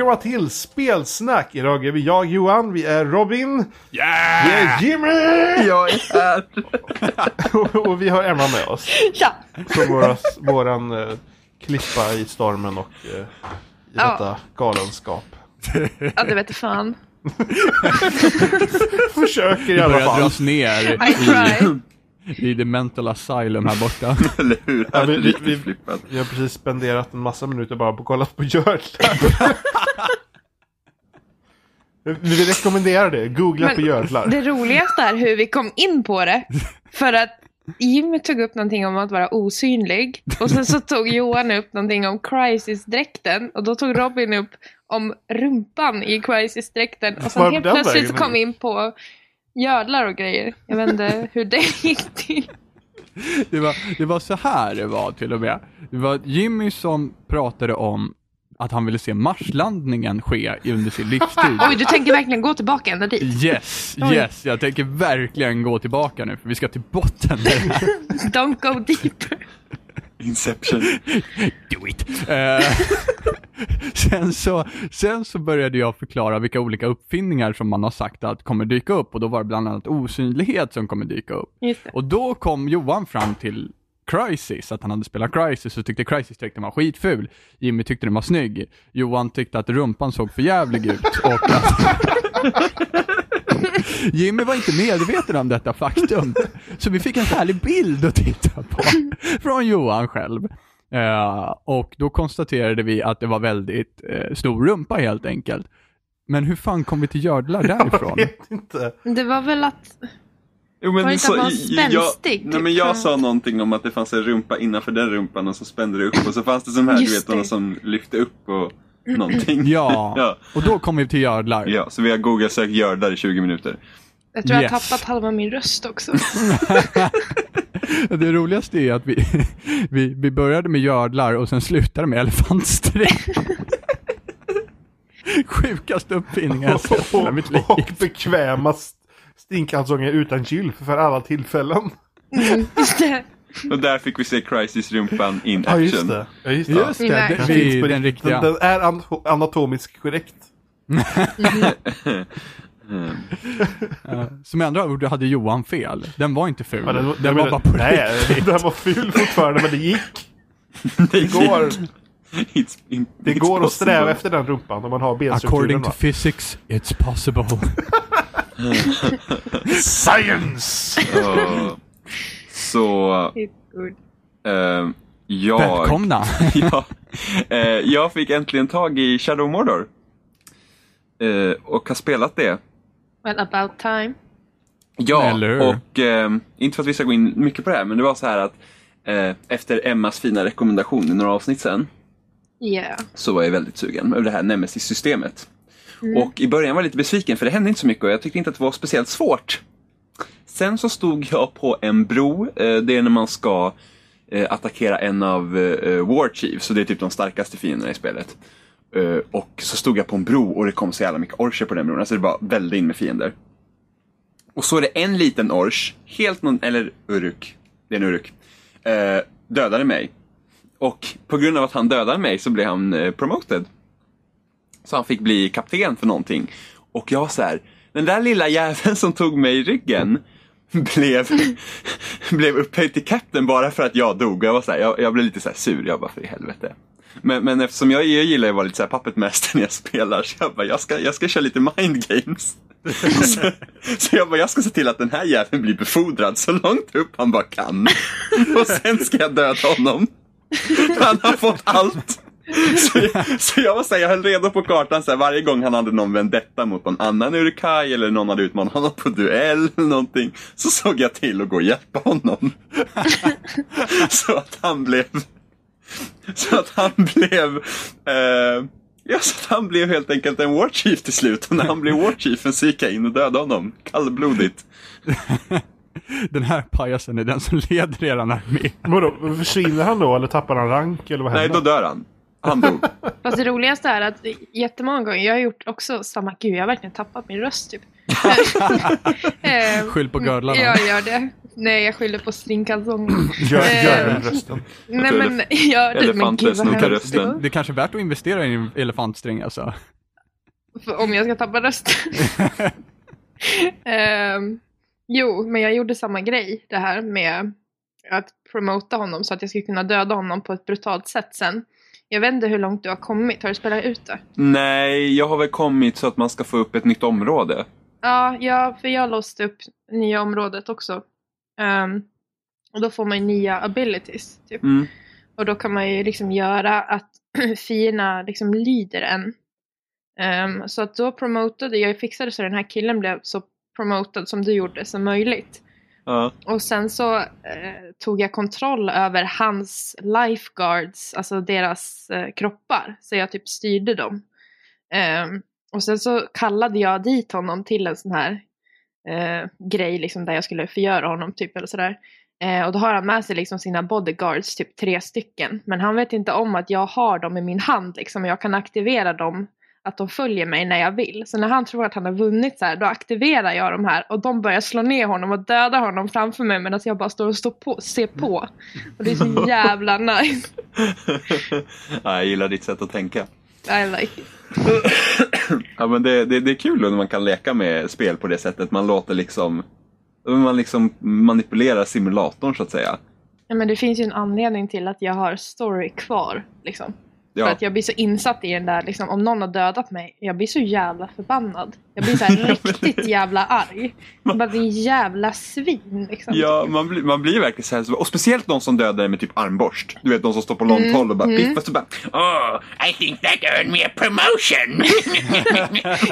Välkomna till Spelsnack! Idag är vi jag Johan, vi är Robin, Yeah! vi är Jimmy! Jag är här. och, och vi har Emma med oss. Ja, Från våra, våran uh, klippa i stormen och uh, i Ja. detta galenskap. ja det vete fan. Försöker i alla börjar fall. dras ner I try. I, i the mental asylum här borta. Eller hur? Ja, vi, vi, vi, vi har precis spenderat en massa minuter bara på att kolla på Görlar. Vi rekommenderar det, googla Men på Görlar. Det roligaste är hur vi kom in på det. För att Jimmy tog upp någonting om att vara osynlig. Och sen så tog Johan upp någonting om Crisis-dräkten. Och då tog Robin upp om rumpan i Crisis-dräkten. Och sen helt plötsligt kom vi in på gödlar och grejer. Jag vet inte hur det gick till. Det var, det var så här det var till och med. Det var Jimmy som pratade om att han ville se Marslandningen ske under sin livstid. Oj, du tänker verkligen gå tillbaka ända dit? Yes, yes, jag tänker verkligen gå tillbaka nu för vi ska till botten med det här. Don't go deeper. Inception. Do it! Eh, sen, så, sen så började jag förklara vilka olika uppfinningar som man har sagt att kommer dyka upp och då var det bland annat osynlighet som kommer dyka upp. Och då kom Johan fram till Crisis, att han hade spelat Crisis och tyckte Crisis-dräkten var skitful. Jimmy tyckte den var snygg. Johan tyckte att rumpan såg för jävlig ut och att... Jimmy var inte medveten om detta faktum. Så vi fick en härlig bild att titta på från Johan själv. Eh, och då konstaterade vi att det var väldigt eh, stor rumpa helt enkelt. Men hur fan kom vi till gördlar därifrån? Jag vet inte. Det var väl att... Jo, Var det inte att vara jag, spänstig, nej, typ? men jag sa någonting om att det fanns en rumpa innanför den rumpan och så spände det upp och så fanns det som här, du vet, någon som lyfte upp och någonting. Ja, ja. och då kom vi till gördlar. Ja, så vi har Google-sökt gördar i 20 minuter. Jag tror jag har Yes. tappat halva min röst också. Det roligaste är att vi, vi, vi började med gördlar och sen slutade med elefantsträck. Sjukaste uppfinningen jag sett i mitt liv. Och, och bekväma st- stinkkalsonger utan gylf för alla tillfällen. Mm, just det. Och där fick vi se Crisis-rumpan in Ja, just action. det. Ja, just det. Just det, det, Den vi, finns på den riktiga. Den, den är an- anatomiskt korrekt. Ja, som andra ord hade Johan fel. Den var inte ful. Ja, den, jag var bara på Nej, riktigt. den var ful fortfarande men det gick. Det går, It's, in, det it's går att sträva efter den rumpan om man har benstrukturen. According to va? physics, it's possible. Science! Ja. Så, ehm, jag... Välkomna! ja, eh, jag fick äntligen tag i Shadow Mordor. Eh, och har spelat det. Well, about time. Ja, och eh, inte för att vi ska gå in mycket på det här, men det var så här att eh, efter Emmas fina rekommendation i några avsnitt sen Yeah. så var jag väldigt sugen över det här Nemesis-systemet. Och i början var jag lite besviken för det hände inte så mycket och jag tyckte inte att det var speciellt svårt. Sen så stod jag på en bro, eh, det är när man ska eh, attackera en av eh, War Chiefs, så det är typ de starkaste fienderna i spelet. Och så stod jag på en bro och det kom så jävla mycket orcher på den bron, alltså det bara välde in med fiender. Och så är det en liten orch, helt någon, eller uruk, det är en uruk, dödade mig. Och på grund av att han dödade mig så blev han promoted. Så han fick bli kapten för någonting. Och jag var så här, den där lilla jäveln som tog mig i ryggen blev, blev upphöjd till kapten bara för att jag dog. Jag var så här, jag, jag blev lite så sur, jag bara för i helvete. Men, men eftersom jag, jag gillar att vara lite så här puppet master när jag spelar så jag bara, jag ska, jag ska köra lite mind games. så, så jag bara, jag ska se till att den här jäveln blir befordrad så långt upp han bara kan. Och sen ska jag döda honom. Han har fått allt. Så, så jag var så här, jag höll reda på kartan så här, varje gång han hade någon vendetta mot någon annan Urukai eller någon hade utmanat honom på duell eller någonting. Så såg jag till att gå och hjälpa honom. så att han blev så att han blev eh, Ja, så att han blev helt enkelt en War Chief till slut. Och när han blev War Chiefen så gick jag in och dödade honom. Kallblodigt. Den här pajasen är den som leder eran armé. Vadå, försvinner han då eller tappar han rank eller vad Nej, händer? då dör han. Han dog. Fast det roligaste är att jättemånga gånger, jag har gjort också samma, gud jag har verkligen tappat min röst typ. Eh, Skyll på gördlarna. Jag gör det. Nej, jag skyller på stringkalsonger. Gör, Eh. gör väl rösten. Nej men, ja, det, men gud vad rösten. Det är kanske är värt att investera i en elefantstring alltså. För om jag ska tappa rösten. Ehm, jo, men jag gjorde samma grej det här med att promota honom så att jag skulle kunna döda honom på ett brutalt sätt sen. Jag vet inte hur långt du har kommit. Har du spelat ut det? Nej, jag har väl kommit så att man ska få upp ett nytt område. Ja, ja för jag låste upp nya området också. Ehm, och då får man ju nya abilities. Typ. Mm. Och då kan man ju liksom göra att fienderna liksom lyder en. Ehm, så att då promotade jag, fixade så den här killen blev så promotad som du gjorde som möjligt. Ja. Och sen så eh, tog jag kontroll över hans lifeguards, alltså deras eh, kroppar. Så jag typ styrde dem. Eh, och sen så kallade jag dit honom till en sån här eh, grej liksom där jag skulle förgöra honom typ eller sådär. Eh, och då har han med sig liksom sina bodyguards, typ tre stycken. Men han vet inte om att jag har dem i min hand liksom. Jag kan aktivera dem, att de följer mig när jag vill. Så när han tror att han har vunnit så här, då aktiverar jag de här. Och de börjar slå ner honom och döda honom framför mig medan jag bara står och står på, ser på. Och det är så jävla nice. ja, jag gillar ditt sätt att tänka. I like it. Ja, men det, det, det är kul när man kan leka med spel på det sättet. Man låter liksom man liksom manipulerar simulatorn så att säga. Ja, men det finns ju en anledning till att jag har story kvar. Liksom. För att jag blir så insatt i den där, liksom, om någon har dödat mig, jag blir så jävla förbannad. Jag blir så här riktigt jävla arg. Jag bara, din jävla svin liksom. ja man, blir, man blir verkligen så här. Och speciellt de som dödar med typ armborst. Du vet de som står på långt Mm, håll och bara mm. piffar så bara Oh, I think that earned me a promotion.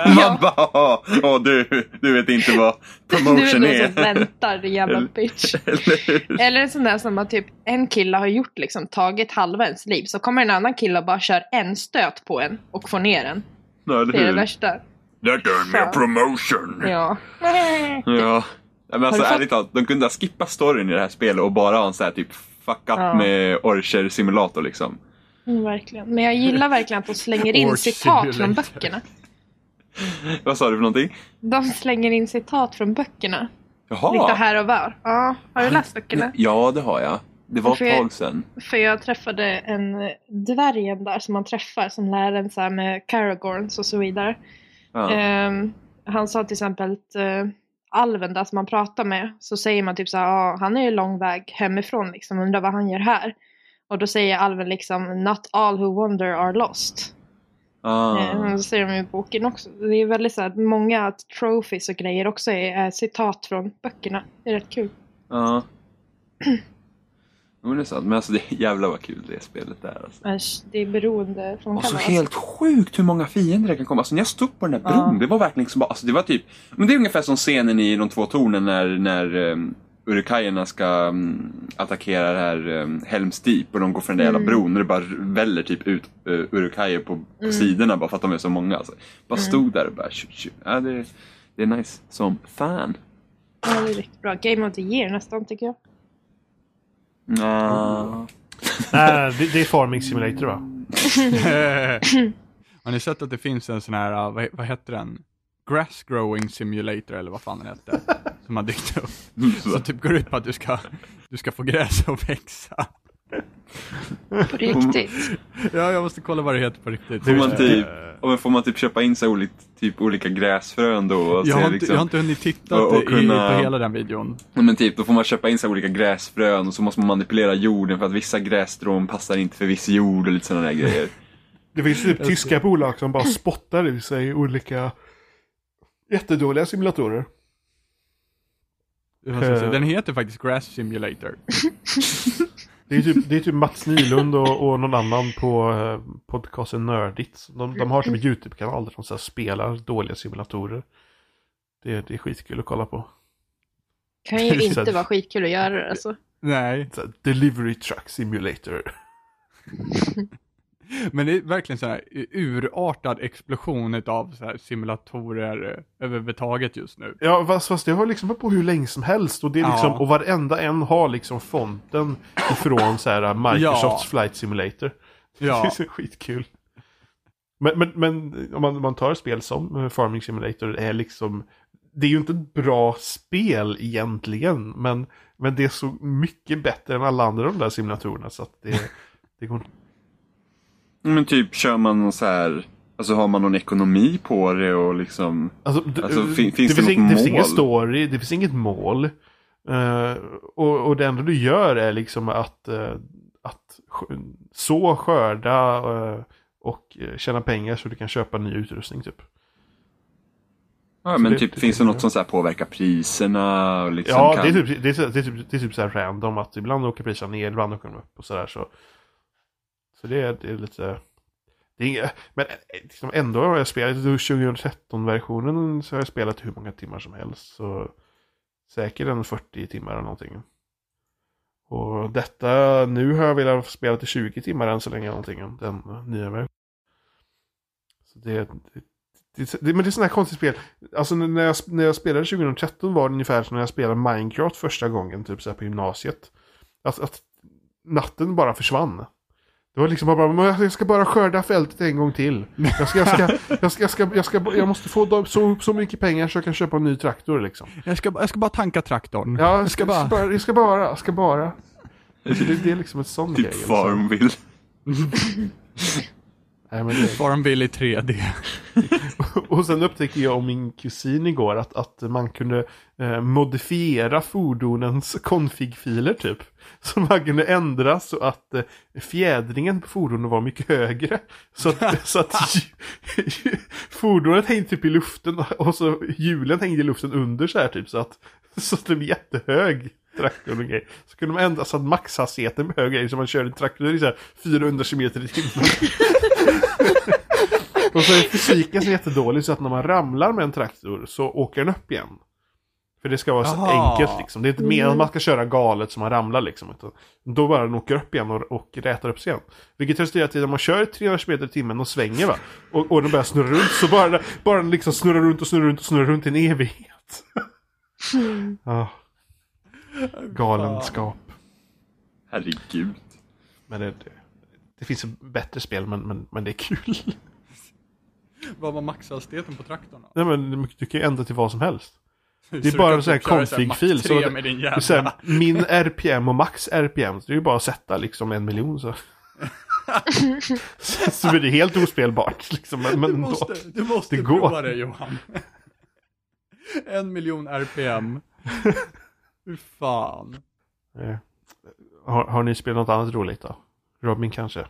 Man bara, åh du, du vet inte vad du är promotion någon är. som väntar, din jävla Eller- bitch. Eller? Eller en sån där som att typ en kille har gjort liksom, tagit halva ens liv. Så kommer en annan kille och bara kör en stöt på en och får ner en. Ja, eller Det är det värsta. That earned me a promotion. Ja. Ja. Men alltså ärligt talat, de kunde ha skippat storyn i det här spelet och bara ha en sån här typ fuck up Ja. med Orcher simulator liksom. Mm, verkligen. Men jag gillar verkligen att de slänger in citat från böckerna. Vad sa du för någonting? De slänger in citat från böckerna. Lite Jaha! här och var. Ja, har du läst böckerna? Ja, det har jag. Det var För ett tag sedan. För jag träffade en dvärgen där som man träffar som lär en så här med Caragorns och så vidare. Ja. Ehm, han sa till exempel att eh, alven där som man pratar med så säger man typ så här, ah, han är ju lång väg hemifrån liksom, undrar vad han gör här. Och då säger alven liksom, not all who wander are lost. Ah. Eh, det säger de i boken också. Det är väldigt så här, många trophies och grejer också är, är citat från böckerna. Det är rätt kul. Ja. Jo, det är sant. Men alltså det jävlar vad kul det spelet är. Alltså. Men det är beroende från Och så helt sjukt hur många fiender det kan komma. Alltså när jag stod på den där Ja. bron, det var verkligen liksom bara, alltså det var typ, men det är ungefär som scenen i De två tornen när, när um, Urkajerna ska um, attackera det här um, Helms Deep och de går för den där jävla Mm. bron och det bara väller typ ut uh, Urkajer på, på Mm. sidorna bara för att de är så många. Alltså. Bara Mm. stod där och bara tju, tju. Ja, det, det är nice som fan. Ja, det är riktigt bra. Game of the year nästan tycker jag. Ja. Nej, det, det är Farming Simulator va? Har ni sett att det finns en sån här, uh, vad, vad heter den? Grass growing simulator eller vad fan den hette. som har dykt upp. Som typ går ut på att du ska, du ska få gräs att växa. På riktigt. Ja, jag måste kolla vad det heter på riktigt. Får man Eh, typ, och men får man typ köpa in sig olika, typ olika gräsfrön då? Och jag, har inte, liksom, jag har inte hunnit titta och- och i, kunna- på hela den videon. Ja, Men typ, då får man köpa in sig olika gräsfrön och så måste man manipulera jorden för att vissa grässtrån passar inte för viss jord och lite sådana där grejer. Det finns typ tyska bolag som bara spottar i sig olika jättedåliga simulatorer. Säga, Den heter faktiskt Grass Simulator. Det är typ, det är typ Mats Nilund och, och någon annan på eh, podcasten Nördigt. De, de har typ en YouTube-kanal där de så här spelar dåliga simulatorer. Det, det är skitkul att kolla på. kan ju inte vara skitkul att göra det alltså. Nej, Så här, Delivery Truck Simulator. men det är verkligen så här urartad explosion av så här simulatorer eh, överhuvudtaget just nu. Ja, fast, fast det har liksom varit på hur länge som helst. Och, det är liksom, Ja. och varenda en har liksom fonten ifrån så här Microsofts Ja. Flight Simulator. Det är Ja, så skitkul. Men, men, men om man, man tar ett spel som eh, Farming Simulator, är liksom det är ju inte ett bra spel egentligen, men, men det är så mycket bättre än alla andra de där simulatorerna så att det, det går inte. Men typ kör man så här, alltså har man någon ekonomi på det och liksom... Alltså, d- Alltså, fin- finns det finns något ing- det finns ingen mål? story, det finns inget mål. Eh, och, och det enda du gör är liksom att, eh, att så skörda eh, och tjäna pengar så du kan köpa ny utrustning typ. Ja, men det- typ det- finns det något som så påverkar priserna och liksom ja, kan... det är typ, det är, så- det är typ, det är typ så här random att ibland åker priserna ner, ibland åker de upp och sådär så. Så det är, det är lite... Det är inga, men eh, liksom ändå har jag spelat 2013-versionen så har jag spelat hur många timmar som helst. Så säkert en 40 timmar eller någonting. Och detta, nu har jag velat spela till 20 timmar än så länge någonting. Den nya versionen. Så det, det, det, det, men det är sådana här konstiga spel. Alltså när jag, när jag spelade 2013 var det ungefär som när jag spelade Minecraft första gången, typ så här på gymnasiet. Att, att natten bara försvann. Det var liksom bara, "Men jag ska bara skörda fältet en gång till. Jag, ska, jag, ska, jag, ska, jag, ska, jag, ska, jag måste få så, så mycket pengar så jag kan köpa en ny traktor liksom. Jag ska, jag ska bara tanka traktorn. Ja, jag ska, bara- bara, jag ska bara, jag ska bara. Det, det är liksom ett sån Typ grej. liksom. Farmville. Nej, men det, Farmville i 3D. Och sen upptäckte jag och min kusin igår att, att man kunde eh, modifiera fordonens config-filer typ. Så man kunde ändra så att eh, fjädringen på fordonet var mycket högre. Så att, så att fordonet hängde typ i luften och så hjulen hängde i luften under så här typ. Så att, så att det blev jättehög traktorn och grejer. Så kunde man ändra så att maxhastigheten blev högre. Så man körde traktor i så här 400 km i timmen. Och så är fysiken så jättedålig så att när man ramlar med en traktor så åker den upp igen. För det ska vara så Aha. enkelt liksom. Det är inte meningen att man ska köra galet som man ramlar liksom. Utan då bara den åker upp igen och, och rätar upp sig igen. Vilket resulterar i att man kör 300 km i timmen och svänger va. Och, och den börjar snurra runt så bara, bara den liksom snurrar runt och snurrar runt och snurrar runt i en evighet. ja. Galenskap. Herregud. Men det, det, finns bättre spel men, men, men det är kul. Vad var maxhastigheten på traktorn? Nej men du kan ju ändra till vad som helst. Det är bara en sån här config-fil, så det- så här, min RPM och max RPM, så det är ju bara att sätta liksom en miljon så. så så blir det helt ospelbart liksom. Men, Du men då, måste, du måste det går. prova det Johan. en miljon RPM. Hur fan. eh, har, har ni spelat något annat roligt då? Robin kanske?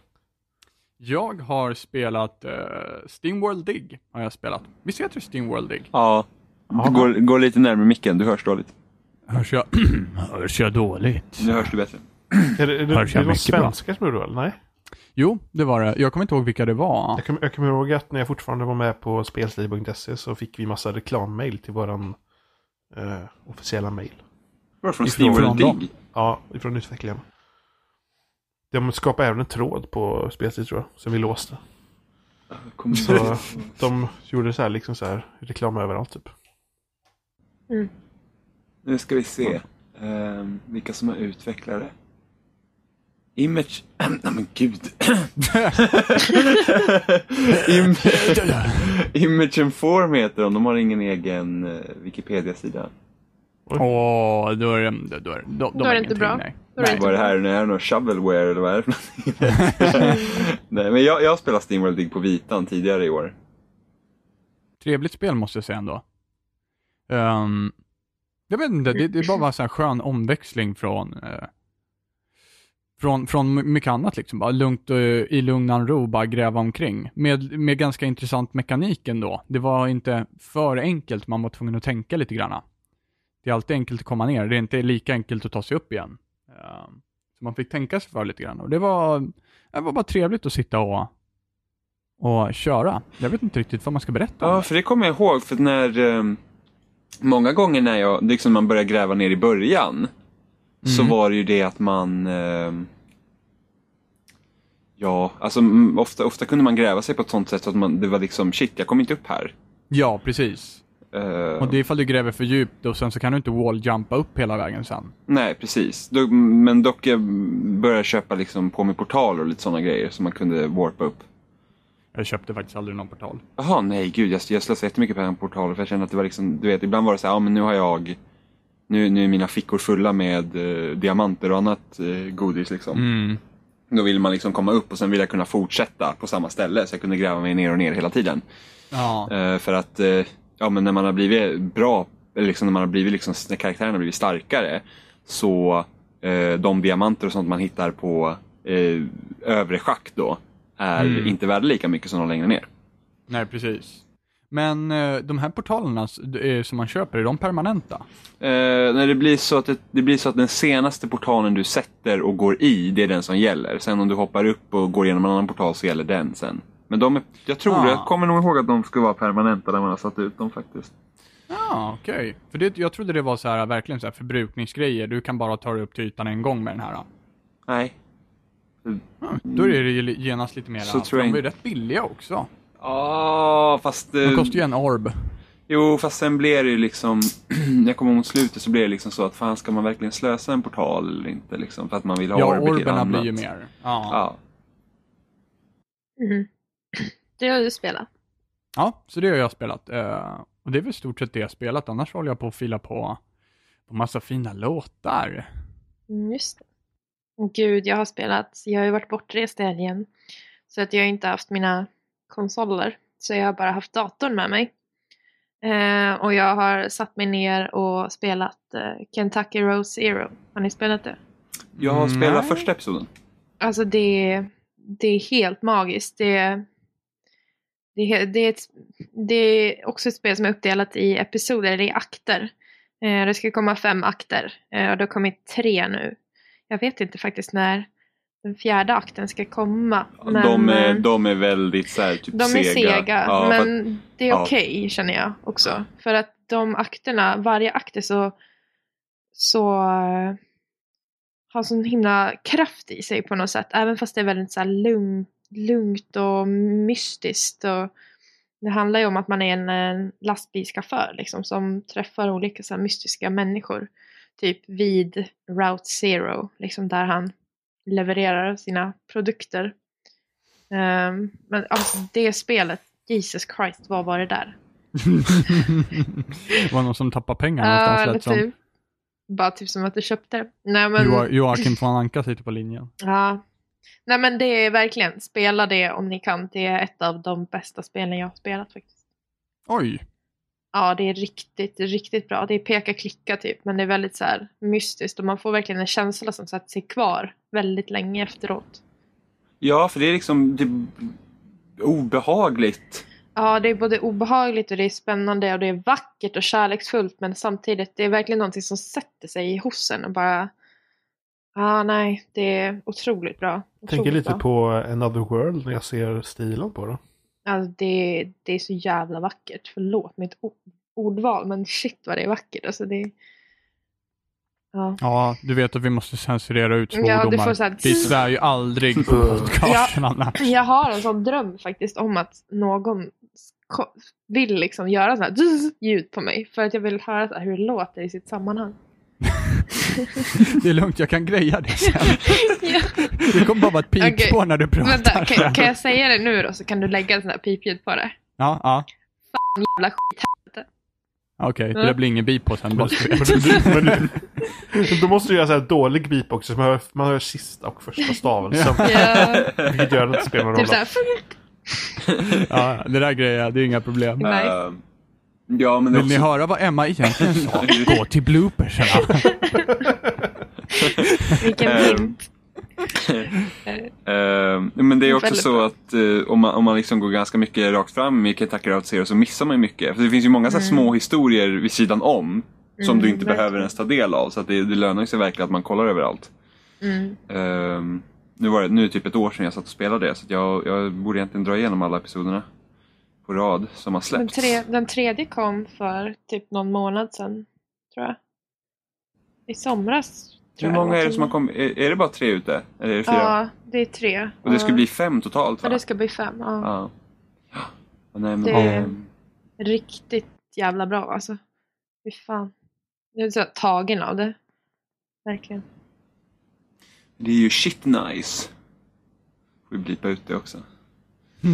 Jag har spelat uh, Steamworld Dig. Har jag spelat. Visst heter det Steamworld Dig? Ja. Går, går lite närmare micken, du hörs dåligt. Hörs jag, hörs jag dåligt? Nu hörs du bättre. Är det, är det, Hörs jag det var svenskar som gjorde det eller? Nej? Jo, det var det. Jag kommer inte ihåg vilka det var. Jag kommer jag kommer ihåg att när jag fortfarande var med på spelstil.se så fick vi massa reklammail till våran eh, officiella mail. Var från Ifrån. Dig? Ja, ifrån utvecklingen. De skapade även en tråd på spelstil tror jag, som vi låste. Så de gjorde så här, liksom så här, reklam överallt typ. Nu ska vi se ehm, vilka som är utvecklare. Image... Nej men gud. Im... Image and Form heter de. De har ingen egen eh, Wikipedia-sida. Åh, då är det... Då är, de, de Då är det inte bra. Nej. Då är det Nej. inte Vad är det här? Är det någon shovelware eller vad är det för? Nej, men jag, jag har spelat Steamworld Dig på vitan tidigare i år. Trevligt spel måste jag säga ändå. Um, jag vet inte, det, det bara var en här skön omväxling från eh, från, från mycket annat liksom. Bara lugnt, eh, i lugnan ro, bara gräva omkring. Med, med ganska intressant mekanik ändå. Det var inte för enkelt, man var tvungen att tänka lite grann. Det är alltid enkelt att komma ner, det är inte lika enkelt att ta sig upp igen. Ehm, så man fick tänka sig för lite grann. Och det var, det var bara trevligt att sitta och, och köra. Jag vet inte riktigt vad man ska berätta Ja, för det kommer jag ihåg. För när... ehm, många gånger när jag, liksom man börjar gräva ner i början. Så Mm. var det ju det att man... ehm, ja, alltså mm, ofta, ofta kunde man gräva sig på ett sånt sätt att man, det var liksom shit, jag kom inte upp här. Ja, precis. Eh, Och det är ifall du gräver för djupt och sen så kan du inte walljumpa upp hela vägen sen. Nej, precis. Men dock jag började köpa liksom på med portaler och lite sådana grejer som man kunde warpa upp. Jag köpte faktiskt aldrig någon portal. Jaha, nej gud. Jag, jag slösade jättemycket pengar på portaler för jag kände att det var liksom, du vet, ibland var det så här, ja men nu har jag, nu, nu är mina fickor fulla med eh, diamanter och annat eh, godis liksom. Mm. Då vill man liksom komma upp och sen vill jag kunna fortsätta på samma ställe så jag kunde gräva mig ner och ner hela tiden. Ja. Eh, för att, eh, ja men när man har blivit bra, eller liksom när man har blivit liksom, när karaktären har blivit starkare så eh, de diamanter och sånt man hittar på eh, övre schakt då är Mm. inte värda lika mycket som de längre ner. Nej, precis. Men eh, de här portalerna eh, som man köper, är de permanenta? Eh, när det, blir så att det, det blir så att den senaste portalen du sätter och går i, det är den som gäller. Sen om du hoppar upp och går igenom en annan portal så gäller den sen. Men de jag tror, Ah. jag kommer nog ihåg att de ska vara permanenta när man har satt ut dem faktiskt. Ja, okej. För det, jag trodde det var så här, verkligen så här förbrukningsgrejer. Du kan bara ta dig upp till ytan en gång med den här. Nej. Ja, då är det ju genast lite mer. Så för tror jag de är rätt billiga också. Ja, fast... De eh, kostar ju en orb. Jo, fast sen blir det ju liksom, jag kommer mot slutet så blir det liksom så att fan ska man verkligen slösa en portal eller inte liksom för att man vill ha Ja, orber till orberna annat. blir ju mer. Ja. Ja. Mhm. Det har du spelat. ja, så det har jag spelat. Eh, och det är väl stort sett det jag spelat. Annars håller jag på att fila på, på massa fina låtar. Mm, just det. Gud, jag har spelat. Jag har ju varit bortrest i helgen. Så att jag har inte haft mina konsoler. Så jag har bara haft datorn med mig. Eh, och jag har satt mig ner och spelat eh, Kentucky Road Zero. Har ni spelat det? Jag har spelat Nej. första episoden. Alltså det, det är helt magiskt. Det, det, är- det, är ett, det är också ett spel som är uppdelat i episoder, eller i akter. Eh, det ska komma fem akter eh, och det har kommit tre nu. Jag vet inte faktiskt när den fjärde akten ska komma. Men, de, är, eh, de är väldigt så här, typ de är sega, Ja, för att- men det är ja. okej känner jag också. För att de akterna, varje akt är så, så eh, har sån himla kraft i sig på något sätt. Även fast det är väldigt så lugn, lugnt och mystiskt. Och det handlar ju om att man är en, en lastbilschaufför liksom, som träffar olika så mystiska människor. Typ vid Route Zero, liksom där han levererar sina produkter. Ehm, men alltså det spelet, Jesus Christ, vad var det där? det var någon som tappade pengar någonstans eller lät som. typ. Bara typ som att du köpte det. Nej men, Joa- Joakim von Anka sitter på linjen. ja. Nej men det är verkligen, spela det om ni kan. Det är ett av de bästa spelen jag har spelat faktiskt. Oj. Ja, det är riktigt, riktigt bra. Det är peka-klicka typ, men det är väldigt så här mystiskt och man får verkligen en känsla som sätter sig kvar väldigt länge efteråt. ja, för det är liksom det är obehagligt. Ja, det är både obehagligt och det är spännande och det är vackert och kärleksfullt men samtidigt, det är verkligen någonting som sätter sig hos en och bara... Ja, nej, det är otroligt bra. Tänker Otroligt lite bra. på Another World när jag ser stilen på det. Alltså, det, det är så jävla vackert. Förlåt mitt ordval, men shit vad det är vackert. Alltså, det, ja. Ja, du vet att vi måste censurera ut Ja, du svordomar. får så här- Vi svär ju aldrig på Mm. podcasten annars. Jag har en sån dröm faktiskt om att någon vill liksom göra så här ljud på mig. För att jag vill höra så här hur det låter i sitt sammanhang. Det är lugnt, jag kan greja det sen. ja. Det kommer bara vara ett Okej. pipspår när du pratar. Vänta, kan, kan jag säga det nu då så kan du lägga en sån här pipljud på det? Ja, ja. Jävla skit. Okej, det Ja. där blir ingen bip på sen. Men men då måste du göra så här dålig beep också. så Man hör, man hör sista och första stavelsen. Ja, Vilket gör att det inte spelar någon roll. typ såhär. Ja, det där grejer det är inga problem. Nice. Ja, men Vill ni också... höra vad Emma egentligen sa? Gå till bloopersarna. Vilken Ehm, hint. Eh, men det är också så att eh, om man, om man liksom går ganska mycket rakt fram i Kentucky Route Zero så missar man ju mycket. För det finns ju många så här små historier vid sidan om som Mm, du inte behöver verkligen. ens ta del av. Så att det, det lönar sig verkligen att man kollar överallt. Mm. Ehm, nu, var det, nu är det typ ett år sedan jag satt och spelade det så att jag, jag borde egentligen dra igenom alla episoderna på rad som har Den, släppts. tre, den tredje kom för typ någon månad sedan, tror jag. I somras. Hur många är det som har kommit? Är, är det bara tre ute? Eller är det fyra? Ja, det är tre. Och det ska Ja. bli fem totalt Ja, va? det ska bli fem. Ja. Ja. Ja, nej, men, Det- ehm, Riktigt jävla bra alltså. Fy fan. Jag är så tagen av det. Verkligen. Det är ju shit nice. Får vi blipa ut det också.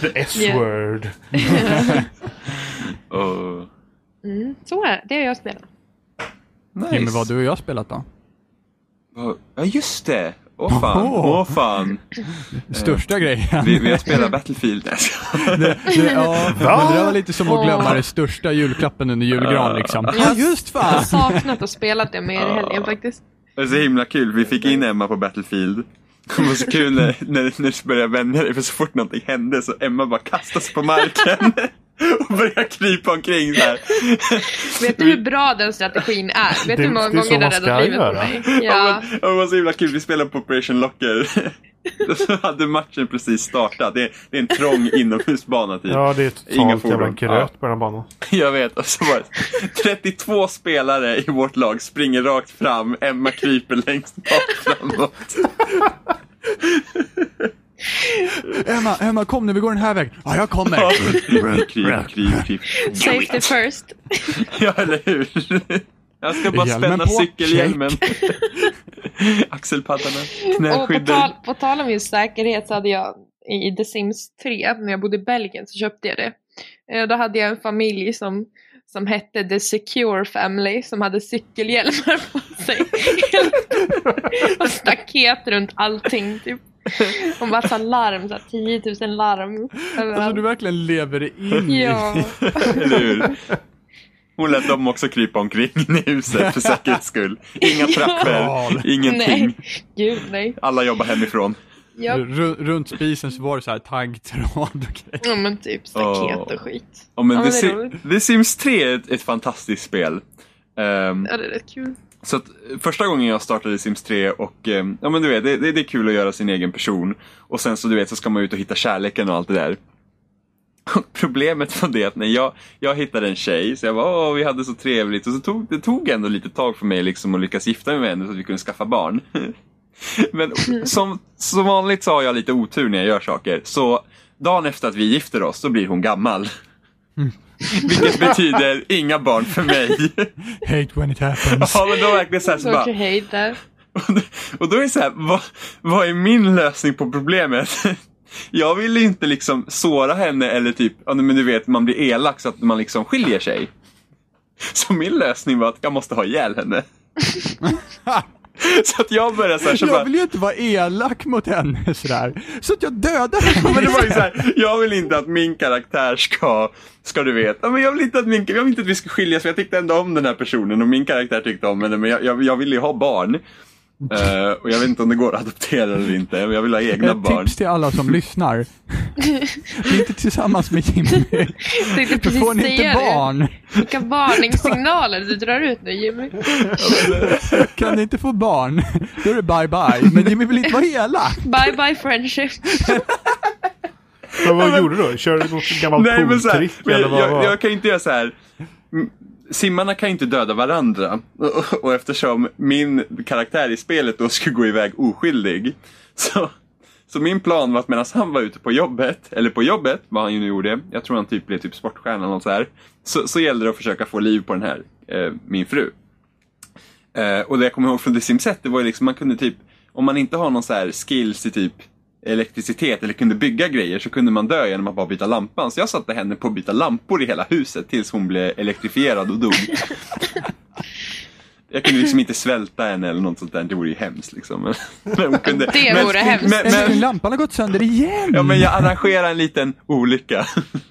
The S-word. Och, Mm, så är det. Det har jag spelat. nice. Jimmy, vad har du och jag spelat då? Ja, just det. Åh fan. Åh. Åh fan. Största grejen. Vi, vi har spelat Battlefield. Det, det, ja, men det där var lite som att glömma Åh. den största julklappen under julgran liksom. Ja, Jag- just Jag har fan! saknat att spela det mer i helgen faktiskt. Det är så himla kul. Vi fick in Emma på Battlefield. Det var så kul när, när, när du började vänja dig för så fort någonting hände så Emma bara kastade sig på marken. och börjar krypa omkring så här. Vet du hur bra den strategin är? Vet du hur många det gånger ska räddat livet på mig? Ja. Ja. men, det var så himla kul. Vi spelade på Operation Locker. Så hade matchen precis startat. Det är, det är en trång inomhusbana typ. Ja, det är totalt jävla gröt på den här banan. Jag vet. Och så var det 32 spelare i vårt lag springer rakt fram. Emma kryper längst bak framåt. Emma, Emma kom nu, vi går den här vägen. Ja, jag kommer. kryp, kryp, kryp. Safety first. Ja, eller hur? Jag ska bara Hjälmen spänna på. cykelhjälmen. Axelpaddarna, Och på knäskydden. tal, på tal om just säkerhet så hade jag i The Sims 3, när jag bodde i Belgien, så köpte jag det. Eh, Då hade jag en familj som, som hette The Secure Family, som hade cykelhjälmar på sig. och staket runt allting, typ. Och massa larm, så här 10 000 larm. Alltså du verkligen lever in i... Ja. Eller hur? Hon lät dem också krypa omkring i huset för säkerhets skull. Inga trappor, ingenting. Nej, gud nej. Alla jobbar hemifrån. Ru- Runt spisen så var det så här taggtråd och grejer. ja men typ staket Åh. och skit. Ja, men Ja, The, roligt. The Sims 3 är ett, ett fantastiskt spel. Ehm, Ja, det är rätt kul. Så att, första gången jag startade Sims 3 och eh, ja men du vet, det, det, det är kul att göra sin egen person. Och sen så du vet så ska man ut och hitta kärleken och allt det där. Och problemet var det att när jag, jag hittade en tjej, så jag var åh vi hade så trevligt och så tog det tog ändå lite tag för mig liksom att lyckas gifta mig med henne så att vi kunde skaffa barn. Men som, som vanligt så har jag lite otur när jag gör saker. Så dagen efter att vi gifter oss så blir hon gammal. Vilket betyder inga barn för mig. Hate when it happens. Ja men då verkligen så här, så Don't bara, you hate that? och då- Och då är det så här, vad, vad är min lösning på problemet? Jag vill inte liksom såra henne eller typ, ja men du vet, man blir elak så att man liksom skiljer sig. Så min lösning var att jag måste ha ihjäl henne. Så att jag började så här, så Jag bara, vill ju inte vara elak mot henne sådär. Så att jag dödar henne. men det var ju så här, jag vill inte att min karaktär ska, ska du vet, ja, men jag vill inte att min, jag vill inte att vi ska skiljas för jag tyckte ändå om den här personen och min karaktär tyckte om henne men jag, jag, jag ville ju ha barn. Eh, och jag vet inte om det går att adoptera eller inte, men jag vill ha egna Ett barn. tips till alla som lyssnar. Bli inte tillsammans med Jimmy. Då får ni inte det. barn. Vilka varningssignaler du drar ut nu Jimmy. Kan ni inte få barn, då är det bye bye. Men Jimmy vill inte vara elak. Bye bye friendship. Men vad gjorde du då? Körde du något gammalt Nej men så här, pooltrick? men eller jag, vad jag, jag kan inte göra så här. Simmarna kan ju inte döda varandra. Och, och eftersom min karaktär i spelet då skulle gå iväg oskyldig. Så, så min plan var att medan han var ute på jobbet, eller på jobbet, vad han ju nu gjorde, jag tror han typ blev typ sportstjärna eller något så här. Så, så gällde det att försöka få liv på den här, eh, min fru. Eh, och det jag kommer ihåg från The Sims 1, det var ju liksom man kunde typ, om man inte har någon så här skills i typ elektricitet eller kunde bygga grejer så kunde man dö genom att bara byta lampan. Så jag satte henne på att byta lampor i hela huset tills hon blev elektrifierad och dog. Jag kunde liksom inte svälta henne eller något sånt där, det vore ju hemskt liksom. Men, men hon kunde, Det men, vore hemskt. Men, Men, men, lampan har gått sönder igen. ja, men jag arrangerade en liten olycka.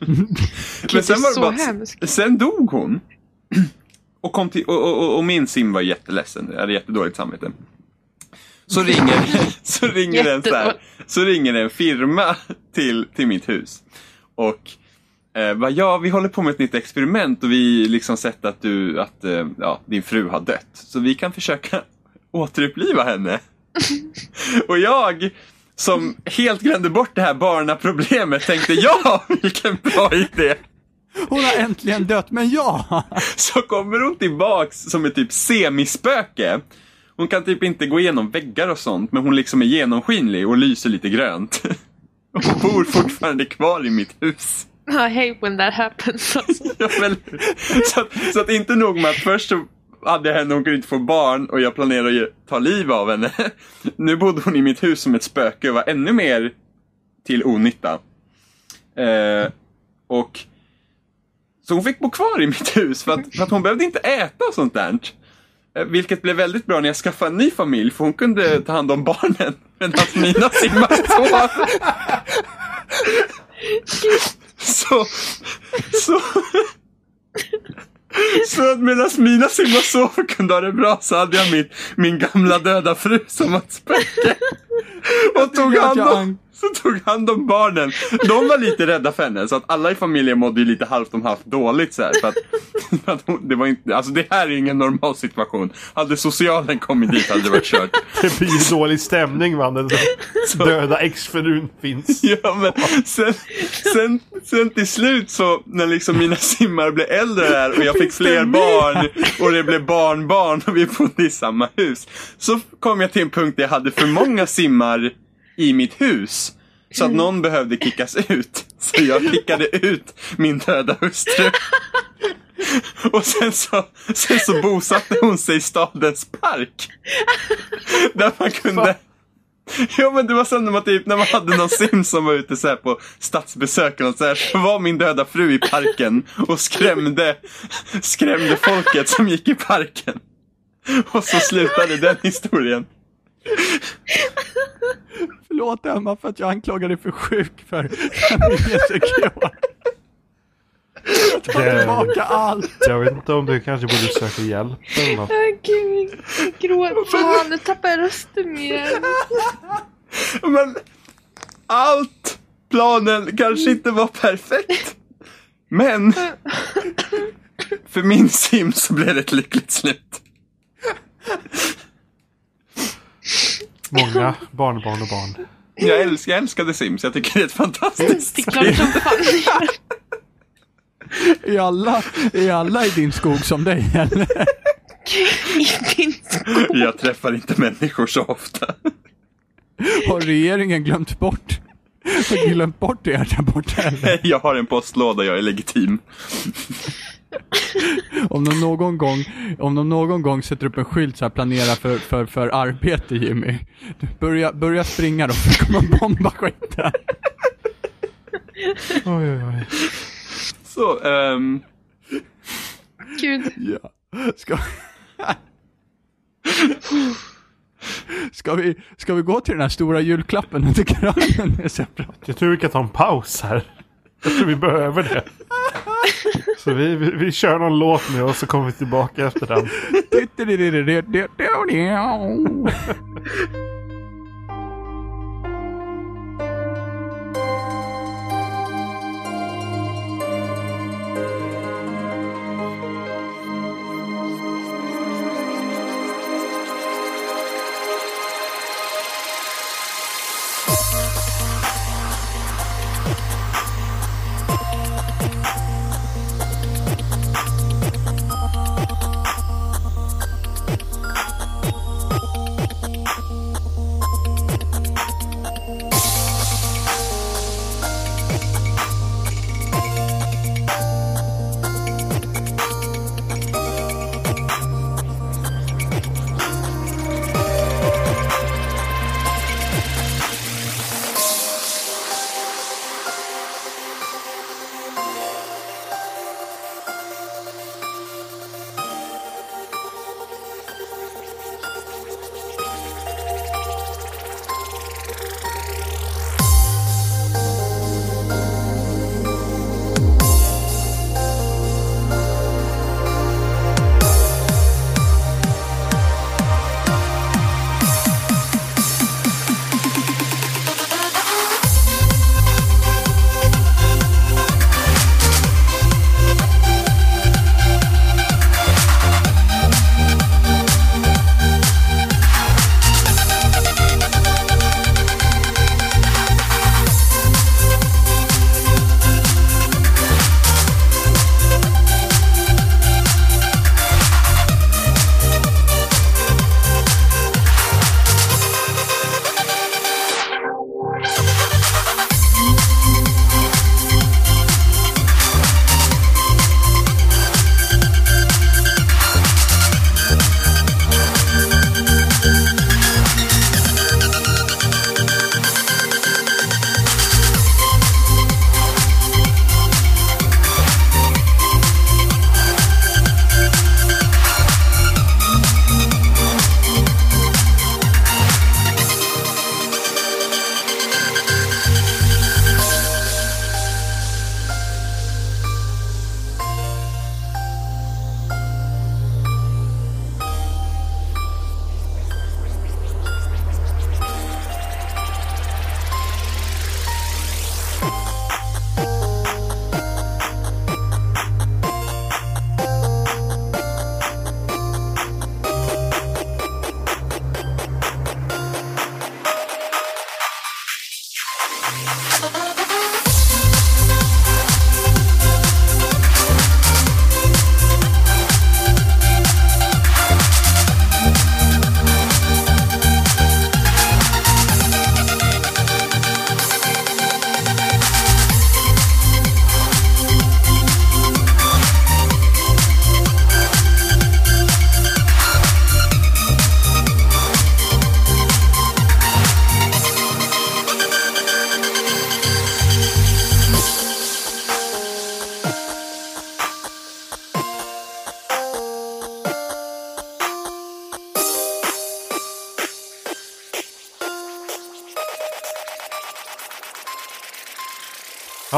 men sen var det bara, hemskt. sen dog hon. Och, kom till, och, och, och, och min sim var jätteledsen, jag hade jättedåligt samvete. Så ringer, så ringer, en, så, här, så ringer en firma till, till mitt hus. Och eh, bara, ja, vi håller på med ett nytt experiment och vi liksom sett att, du, att eh, ja, din fru har dött. Så vi kan försöka återuppliva henne. och jag, som helt glömde bort det här barnaproblemet, tänkte ja, vilken bra idé. Hon har äntligen dött, men ja. Så kommer hon tillbaks som ett typ semispöke. Hon kan typ inte gå igenom väggar och sånt, men hon liksom är genomskinlig och lyser lite grönt. Och hon bor fortfarande kvar i mitt hus. I hate when that happens. Alltså. Ja, men, så, att, så att inte nog med att först så hade jag henne, hon kunde inte få barn och jag planerade att ta liv av henne. Nu bodde hon i mitt hus som ett spöke och var ännu mer till onytta. Eh, och så hon fick bo kvar i mitt hus för att, för att hon behövde inte äta och sånt där. Eh, Vilket blev väldigt bra när jag skaffade en ny familj för hon kunde ta hand om barnen medan mina simmade sov. Så, så, så att medan mina simmar sov och kunde ha det bra så hade jag min, min gamla döda fru som ett spöke. Och tog hand om, så tog hand om barnen. De var lite rädda för henne så att alla i familjen mådde ju lite halvt om halvt dåligt så här, för att, för att hon, det var inte, alltså det här är ingen normal situation. Hade socialen kommit dit hade det varit kört. Det blir dålig stämning när den döda exfrun finns. Ja, men sen, sen, sen till slut så när liksom mina simmar blev äldre där och jag fick fler barn och det blev barnbarn och vi bodde i samma hus. Så kom jag till en punkt där jag hade för många simmar i mitt hus. Så att någon behövde kickas ut. Så jag kickade ut min döda hustru. Och sen så, sen så bosatte hon sig i stadens park. Där man kunde... Ja men det var som när man, typ, när man hade någon sim som var ute så här på stadsbesök och så, här, så var min döda fru i parken och skrämde, skrämde folket som gick i parken. Och så slutade den historien. Förlåt Emma för att jag anklagar dig för sjuk för tar Det- tillbaka allt. Jag vet inte om du kanske borde söka hjälp eller något. Gud, jag gråter. Fan, nu tappar jag rösten igen. Men allt planen kanske inte var perfekt. Men för min sim så blev det ett lyckligt slut. Många barnbarn och barn. Jag, älskar, jag älskade Sims, jag tycker det är ett fantastiskt Det är fan. Är alla, är alla i din skog som dig eller? I din skog. Jag träffar inte människor så ofta. Har regeringen glömt bort? Har glömt bort er där borta eller? Jag har en postlåda, jag är legitim. Om de någon gång, om de någon gång sätter upp en skylt så här planera för, för, för arbete Jimmy. Börja, börja springa då för kommer bomba skiten. Oj, oj, oj. Så, ehm, Gud. Ja. Ska... Ska vi, ska vi gå till den här stora julklappen under granen? Jag tror vi kan ta en paus här. Jag tror vi behöver det. Så vi, vi, vi kör någon låt nu och så kommer vi tillbaka efter den.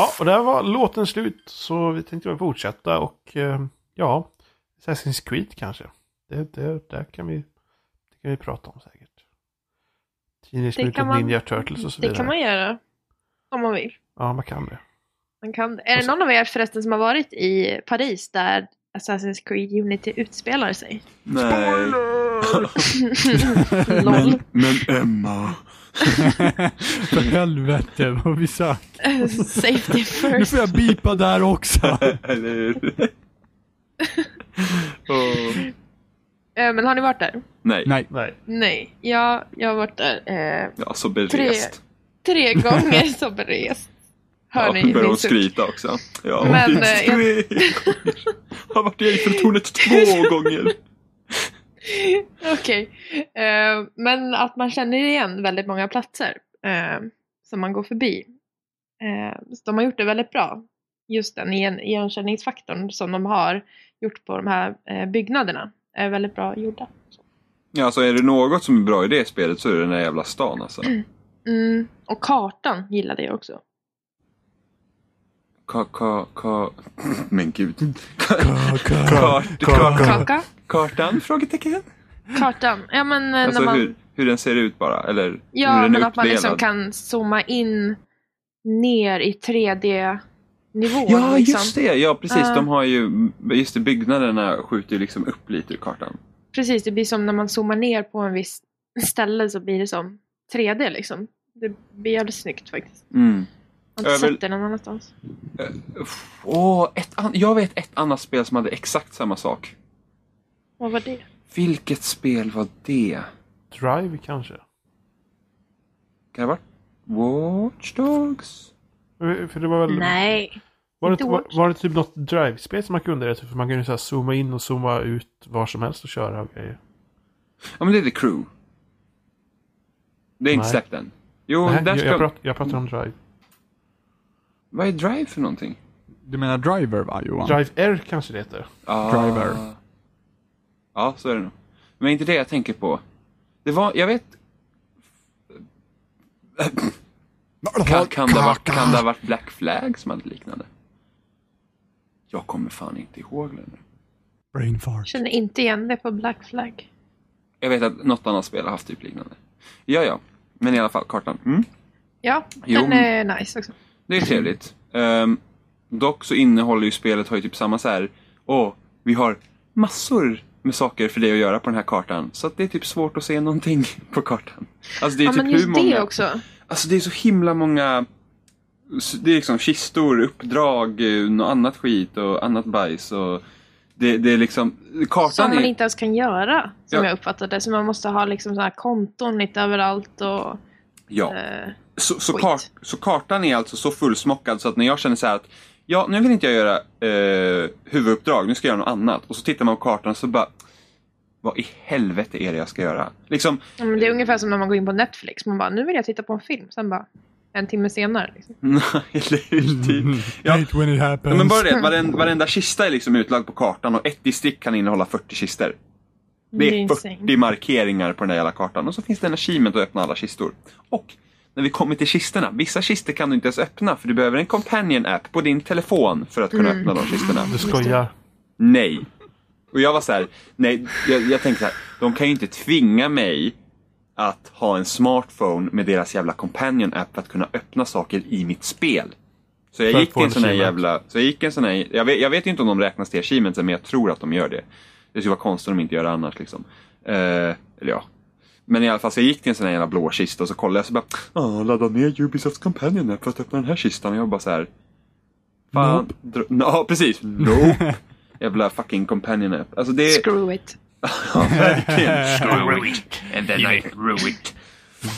Ja, och där var låten slut. Så vi tänkte väl fortsätta och eh, ja, Assassin's Creed kanske. Det, det, där kan vi, det kan vi prata om säkert. Teenage Det kan Mutant man- Ninja Turtles och så Det vidare. kan man göra. Om man vill. Ja, man kan det. Man kan. Är det någon av er förresten som har varit i Paris där Assassin's Creed Unity utspelar sig? Nej. LOL. Men Emma. För helvete vad vi sagt. Safety Nu first. får jag bipa där också. Eller hur? Eh, Men har ni varit där? Nej. Nej. Nej. Nej. Jag, jag har varit där eh, Ja, så berest. tre gånger så berest. Hör Ja, ni börjar hon min suck? skryta också. Ja, Men, minst eh, jag- tre gånger. Har varit i Eiffeltornet två gånger. Okej. Eh, men att man känner igen väldigt många platser eh, som man går förbi. Eh, så de har gjort det väldigt bra. Just den igen- igenkänningsfaktorn som de har gjort på de här eh, byggnaderna är väldigt bra gjorda. Ja, alltså är det något som är bra i det spelet så är det den där jävla stan alltså. Mm. Och kartan gillade jag också. Ka, ka, ka... Men gud. Kart, kart, Kaka? kartan? Frågetecken. Kartan. Ja men Alltså när man... hur, hur den ser ut bara, eller hur Ja, den men är att man liksom kan zooma in ner i 3D-nivå. Ja, liksom. just det! Ja, precis. Ja. De har ju, just det, byggnaderna skjuter ju liksom upp lite ur kartan. Precis, det blir som när man zoomar ner på en viss ställe så blir det som 3D liksom. Det blir jävligt snyggt faktiskt. Mm. Jag har inte Över- sett det någon annanstans. Åh, ett an- jag vet ett annat spel som hade exakt samma sak. Vad var det? Vilket spel var det? Drive kanske? Kan det ha varit Watch Dogs? För det var väl... Nej. Var det, inte var, var det typ något Drive-spel som man kunde det? För man kunde så här zooma in och zooma ut var som helst och köra och grejer. Ja, men det är The Crew. Det är inte släppt än. Jo, Nej, jag, jag, pratar, jag pratar om Drive. Vad är Drive för någonting? Du menar Driver va Johan? Drive R kanske det heter. Ah. Driver. Ja, så är det nog. Men inte det jag tänker på. Det var, jag vet... Kan, kan, det ha varit, kan det ha varit Black Flag som hade liknande? Jag kommer fan inte ihåg längre. Brain fart. Känner inte igen det på Black Flag. Jag vet att något annat spel har haft typ liknande. Ja, ja. Men i alla fall, kartan. Mm. Ja, Jo, den är nice också. Det är trevligt. Ehm, dock så innehåller ju spelet har ju typ samma så här. Åh, vi har massor med saker för dig att göra på den här kartan. Så att det är typ svårt att se någonting på kartan. Alltså det är Ja, typ men just hur många... det också. Alltså det är så himla många... Det är liksom kistor, uppdrag, eh, något annat skit och annat bajs och... Det, det är liksom... Kartan Som man är... inte ens kan göra, som Ja. jag uppfattade det. Så man måste ha liksom så här konton lite överallt och... Ja. Eh, Så, så, kart, så kartan är alltså så fullsmockad så att när jag känner så här att ja, nu vill inte jag göra eh, huvuduppdrag, nu ska jag göra något annat. Och så tittar man på kartan och så bara vad i helvete är det jag ska göra? Liksom, ja, men det är ungefär som när man går in på Netflix. Man bara, nu vill jag titta på en film. Sen bara, en timme senare. Liksom. eller hur? Typ. Ja. Hate when it happens. Ja, men bara det, varenda, varenda kista är liksom utlagd på kartan och ett distrikt kan innehålla 40 kistor. Det är insane. 40 markeringar på den där jävla kartan och så finns det en achievement att öppna alla kistor. Och när vi kommer till kistorna, vissa kistor kan du inte ens öppna för du behöver en companion app på din telefon för att kunna Mm. öppna de kistorna. Du skojar. Nej. Och jag var så här, nej, jag, jag tänkte så här, de kan ju inte tvinga mig att ha en smartphone med deras jävla companion app för att kunna öppna saker i mitt spel. Så jag gick en en sån här jävla, så jag gick en sån här, jag vet, jag vet inte om de räknas till achievements men jag tror att de gör det. Det skulle vara konstigt om de inte gör det annars liksom. Eh, eller ja. Men i alla fall så jag gick till en sån här jävla blå kista och så kollade jag så bara, ja ladda ner Ubisofts companion app för att öppna den här kistan och jag bara så här. Fan. Nope. Ja, precis. Nope. Jävla fucking companion app. Alltså det. Screw it. Ja, verkligen. Screw it, and then I threw it.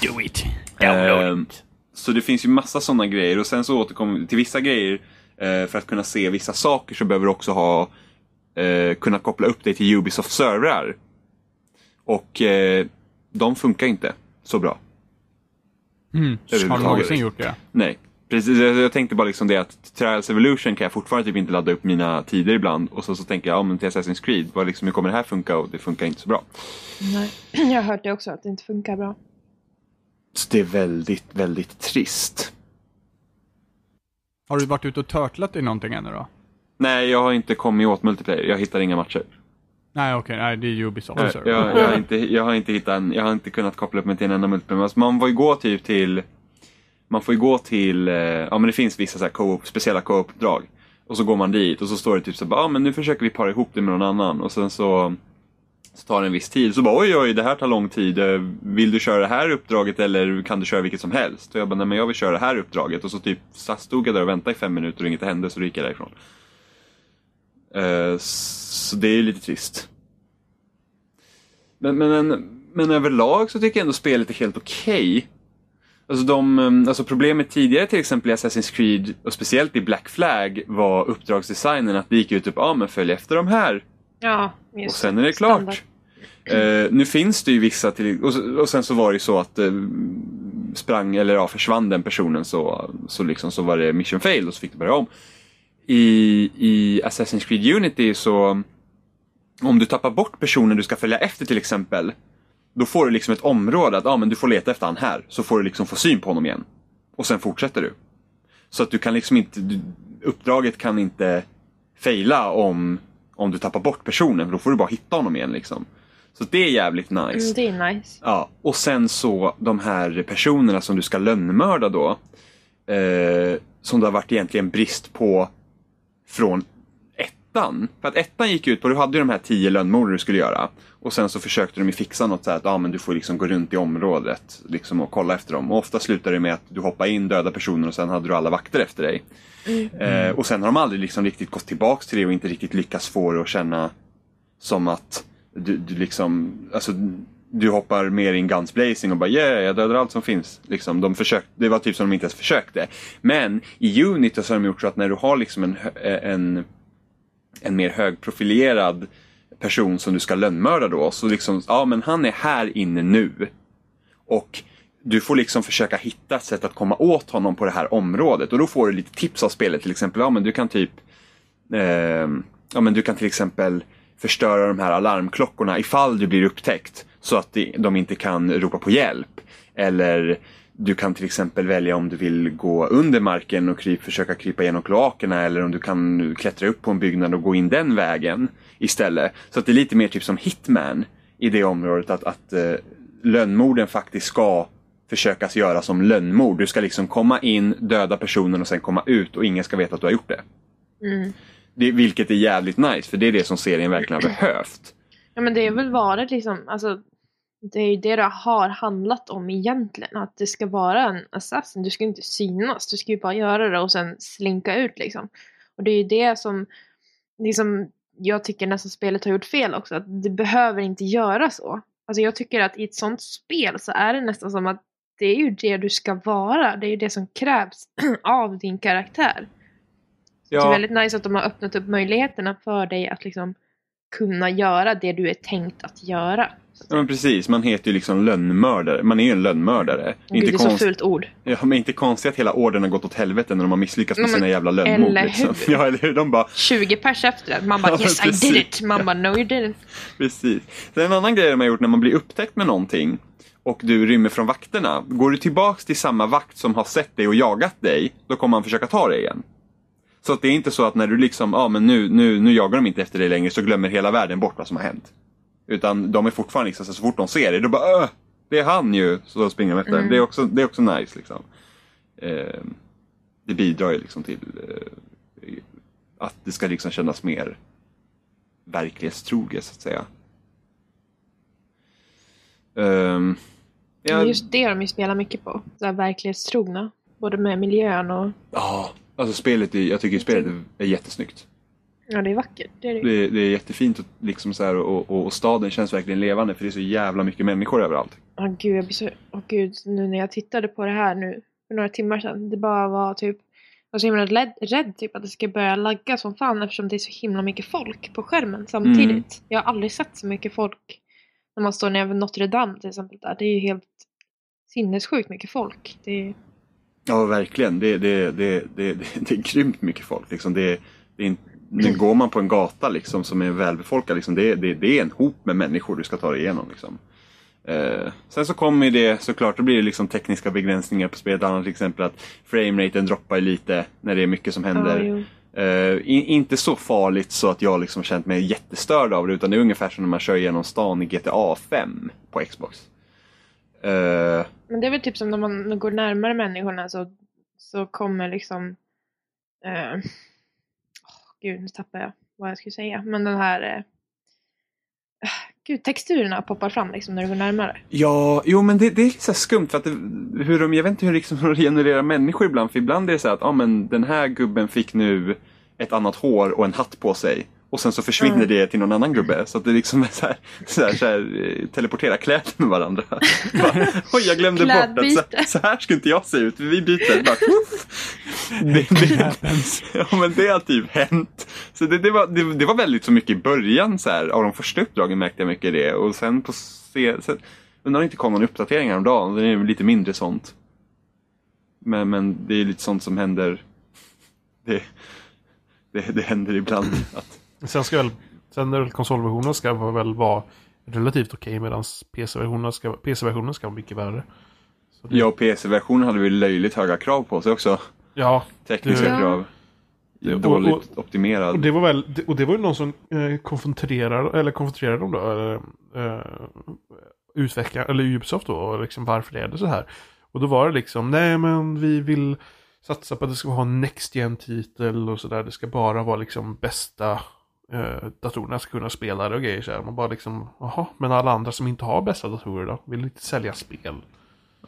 Do it. Ehm, så det finns ju massa sådana grejer och sen så återkommer vi till vissa grejer. eh, för att kunna se vissa saker så behöver du också ha eh, kunna koppla upp dig till Ubisoft servrar. Och eh, de funkar inte så bra. Mm. Har du någonsin gjort det? Nej. Precis, jag jag tänkte bara liksom det att Trials Evolution kan jag fortfarande typ inte ladda upp mina tider ibland. Och så, så tänker jag, ja men till Assassin's Creed, vad liksom, hur kommer det här funka? Och det funkar inte så bra. Nej. Jag har hört det också, att det inte funkar bra. Så det är väldigt, väldigt trist. Har du varit ute och törtlat i någonting ännu då? Nej, jag har inte kommit åt multiplayer. Jag hittar inga matcher. Nej, okej, nej, det är Ubisoft. Jag, server. jag, jag, har inte, jag har inte hittat en, jag har inte kunnat koppla upp mig till en enda multiplayer. Alltså, man får ju gå typ till, man får ju gå till, eh, ja men det finns vissa så här co-op, speciella co-op-uppdrag. Och så går man dit och så står det typ så här, ja men nu försöker vi para ihop det med någon annan. Och sen så, så tar det en viss tid. Så bara oj oj, det här tar lång tid. Eh, Vill du köra det här uppdraget eller kan du köra vilket som helst? Och jag bara, nej men jag vill köra det här uppdraget. Och så typ så stod jag där och väntade i fem minuter och inget hände så gick jag därifrån. Eh, Så det är lite trist. Men, men, men överlag så tycker jag ändå spelet är helt okej. Alltså, de, eh, alltså problemet tidigare till exempel i Assassin's Creed och speciellt i Black Flag var uppdragsdesignen att det gick ut typ, ja ah, men följ efter de här Ja, och just sen är det klart. Eh, nu finns det ju vissa till, och, och sen så var det ju så att eh, sprang, eller ja, försvann den personen så, så, liksom, så var det mission fail och så fick du börja om. I, I Assassin's Creed Unity så om du tappar bort personen du ska följa efter till exempel då får du liksom ett område att ah, men du får leta efter han här så får du liksom få syn på honom igen. Och sen fortsätter du. Så att du kan liksom inte, du, uppdraget kan inte faila om, om du tappar bort personen för då får du bara hitta honom igen liksom. Så det är jävligt nice. Mm, det är nice. Ja, och sen så de här personerna som du ska lönnmörda då. Eh, som det har varit egentligen brist på från ettan. För att ettan gick ut på, du hade ju de här tio lönnmord du skulle göra. Och sen så försökte de ju fixa något så här att ah, men du får liksom gå runt i området liksom, och kolla efter dem. Och ofta slutar det med att du hoppar in, döda personer och sen hade du alla vakter efter dig. Eh, och sen har de aldrig liksom riktigt gått tillbaks till det och inte riktigt lyckats få det att känna som att du, du liksom, alltså du hoppar mer in guns blazing och bara yeah, jag dödar allt som finns. Liksom, de försökte, det var typ som de inte ens försökte. Men i Unity så har de gjort så att när du har liksom en, eh, en, en mer högprofilerad person som du ska lönnmörda då, så liksom, ja men han är här inne nu. Och du får liksom försöka hitta ett sätt att komma åt honom på det här området och då får du lite tips av spelet. Till exempel, ja men du kan typ eh, Ja men du kan till exempel förstöra de här alarmklockorna ifall du blir upptäckt så att de- inte kan ropa på hjälp. Eller du kan till exempel välja om du vill gå under marken och kryp, försöka krypa igenom kloakerna eller om du kan klättra upp på en byggnad och gå in den vägen istället. Så att det är lite mer typ som Hitman i det området att, att eh, lönnmorden faktiskt ska försökas göra som lönnmord. Du ska liksom komma in, döda personen och sen komma ut och ingen ska veta att du har gjort det. Mm. det vilket är jävligt nice för det är det som serien verkligen har behövt. Ja men det är väl varit liksom, alltså det är ju det det har handlat om egentligen. Att det ska vara en assassin. Du ska inte synas. Du ska ju bara göra det och sen slinka ut liksom. Och det är ju det som liksom, jag tycker nästan spelet har gjort fel också. Att det behöver inte göra så. Alltså jag tycker att i ett sånt spel så är det nästan som att det är ju det du ska vara. Det är ju det som krävs av din karaktär. Det är Ja, väldigt nice att de har öppnat upp möjligheterna för dig att liksom kunna göra det du är tänkt att göra. Så ja men precis, man heter ju liksom lönnmördare. Man är ju en lönnmördare. Gud, det är så konst- fult ord. Ja, men inte konstigt att hela orden har gått åt helvete när de har misslyckats med men- sina jävla lönnmord. eller Liksom. hur? Ja, eller hur? De bara, 20 pers efter det. Man bara Ja, yes I precis. did it. Man bara no you didn't. precis. Sen en annan grej de har gjort när man blir upptäckt med någonting och du rymmer från vakterna. Går du tillbaks till samma vakt som har sett dig och jagat dig, då kommer han försöka ta dig igen. Så att det är inte så att när du liksom, ja ah, men nu, nu, nu jagar de inte efter dig längre så glömmer hela världen bort vad som har hänt. Utan de är fortfarande liksom, så fort de ser dig, då bara Åh, det är han ju! Så då springer de efter. Mm. Det, är också, det är också nice liksom. Eh, det bidrar ju liksom till eh, att det ska liksom kännas mer verklighetstroget så att säga. Ehm, ja, Just det de ju spelar mycket på. Så här verklighetstrogna. Både med miljön och... ja, alltså spelet är, jag tycker spelet är jättesnyggt. Ja det är vackert. Det är det. Det, det är jättefint och, liksom så här, och, och, och staden känns verkligen levande för det är så jävla mycket människor överallt. Åh gud, jag blir så... Åh gud, nu när jag tittade på det här nu för några timmar sedan. Det bara var typ... Jag var så himla rädd, rädd typ att det ska börja lagga som fan eftersom det är så himla mycket folk på skärmen samtidigt. Mm. Jag har aldrig sett så mycket folk när man står nere vid Notre Dame till exempel. Där. Det är ju helt sinnessjukt mycket folk. Det. Ja, verkligen. Det, det, det, det, det, det är grymt mycket folk. Liksom. Det, det är inte, nu går man på en gata liksom, som är välbefolkad, liksom, det, det, det är en hop med människor du ska ta dig igenom. Liksom. Eh, sen så kommer det såklart, då blir det liksom tekniska begränsningar på spelet. Annat till exempel att frameraten droppar lite när det är mycket som händer. Jo. Eh, i, inte så farligt så att jag liksom känt mig jättestörd av det utan det är ungefär som när man kör genom stan i GTA 5 på Xbox. Eh, Men det är väl typ som när man går närmare människorna så, så kommer liksom... Gud, nu tappar jag vad jag skulle säga. Men den här... Eh, ah, gud, texturerna poppar fram liksom när du går närmare. Ja, jo men det, det är lite så här skumt för att det, hur de, jag vet inte hur liksom, de genererar människor ibland. För ibland är det så här att ah, men den här gubben fick nu ett annat hår och en hatt på sig. Och sen så försvinner Mm. det till någon annan gubbe. Så att det liksom är så här, så här, så här eh, teleportera kläder med varandra. Bara, Oj, jag glömde bort att så, så här ska inte jag se ut. Vi byter. Bara, det, det, ja, men det har typ hänt. Så det, det, var, det, det var väldigt så mycket i början så här, av de första uppdragen märkte jag mycket det. Och sen på se, sen, undrar om det inte kom någon uppdatering häromdagen. Det är lite mindre sånt. Men, men det är lite sånt som händer. Det, det, det händer ibland. Att, Sen ska väl, sen är väl konsolversionen ska väl vara relativt okej medan PC-versionen ska, PC-versionen ska vara mycket värre. Så det, ja, och PC-versionen hade väl löjligt höga krav på sig också. ja, Tekniska Ja. krav. Ja, och- Dåligt och- optimerad. och det var väl, och det var ju någon som eh, konfronterade, eller konfronterade dem då, eller, eh, utvecklare, eller Ubisoft då, och liksom varför det är det så här. Och då var det liksom, nej men vi vill satsa på att det ska vara en Next gen titel och sådär. Det ska bara vara liksom bästa eh, datorerna ska kunna spela det och grejer så här. Man bara liksom, jaha, men alla andra som inte har bästa datorer då? Vill inte sälja spel?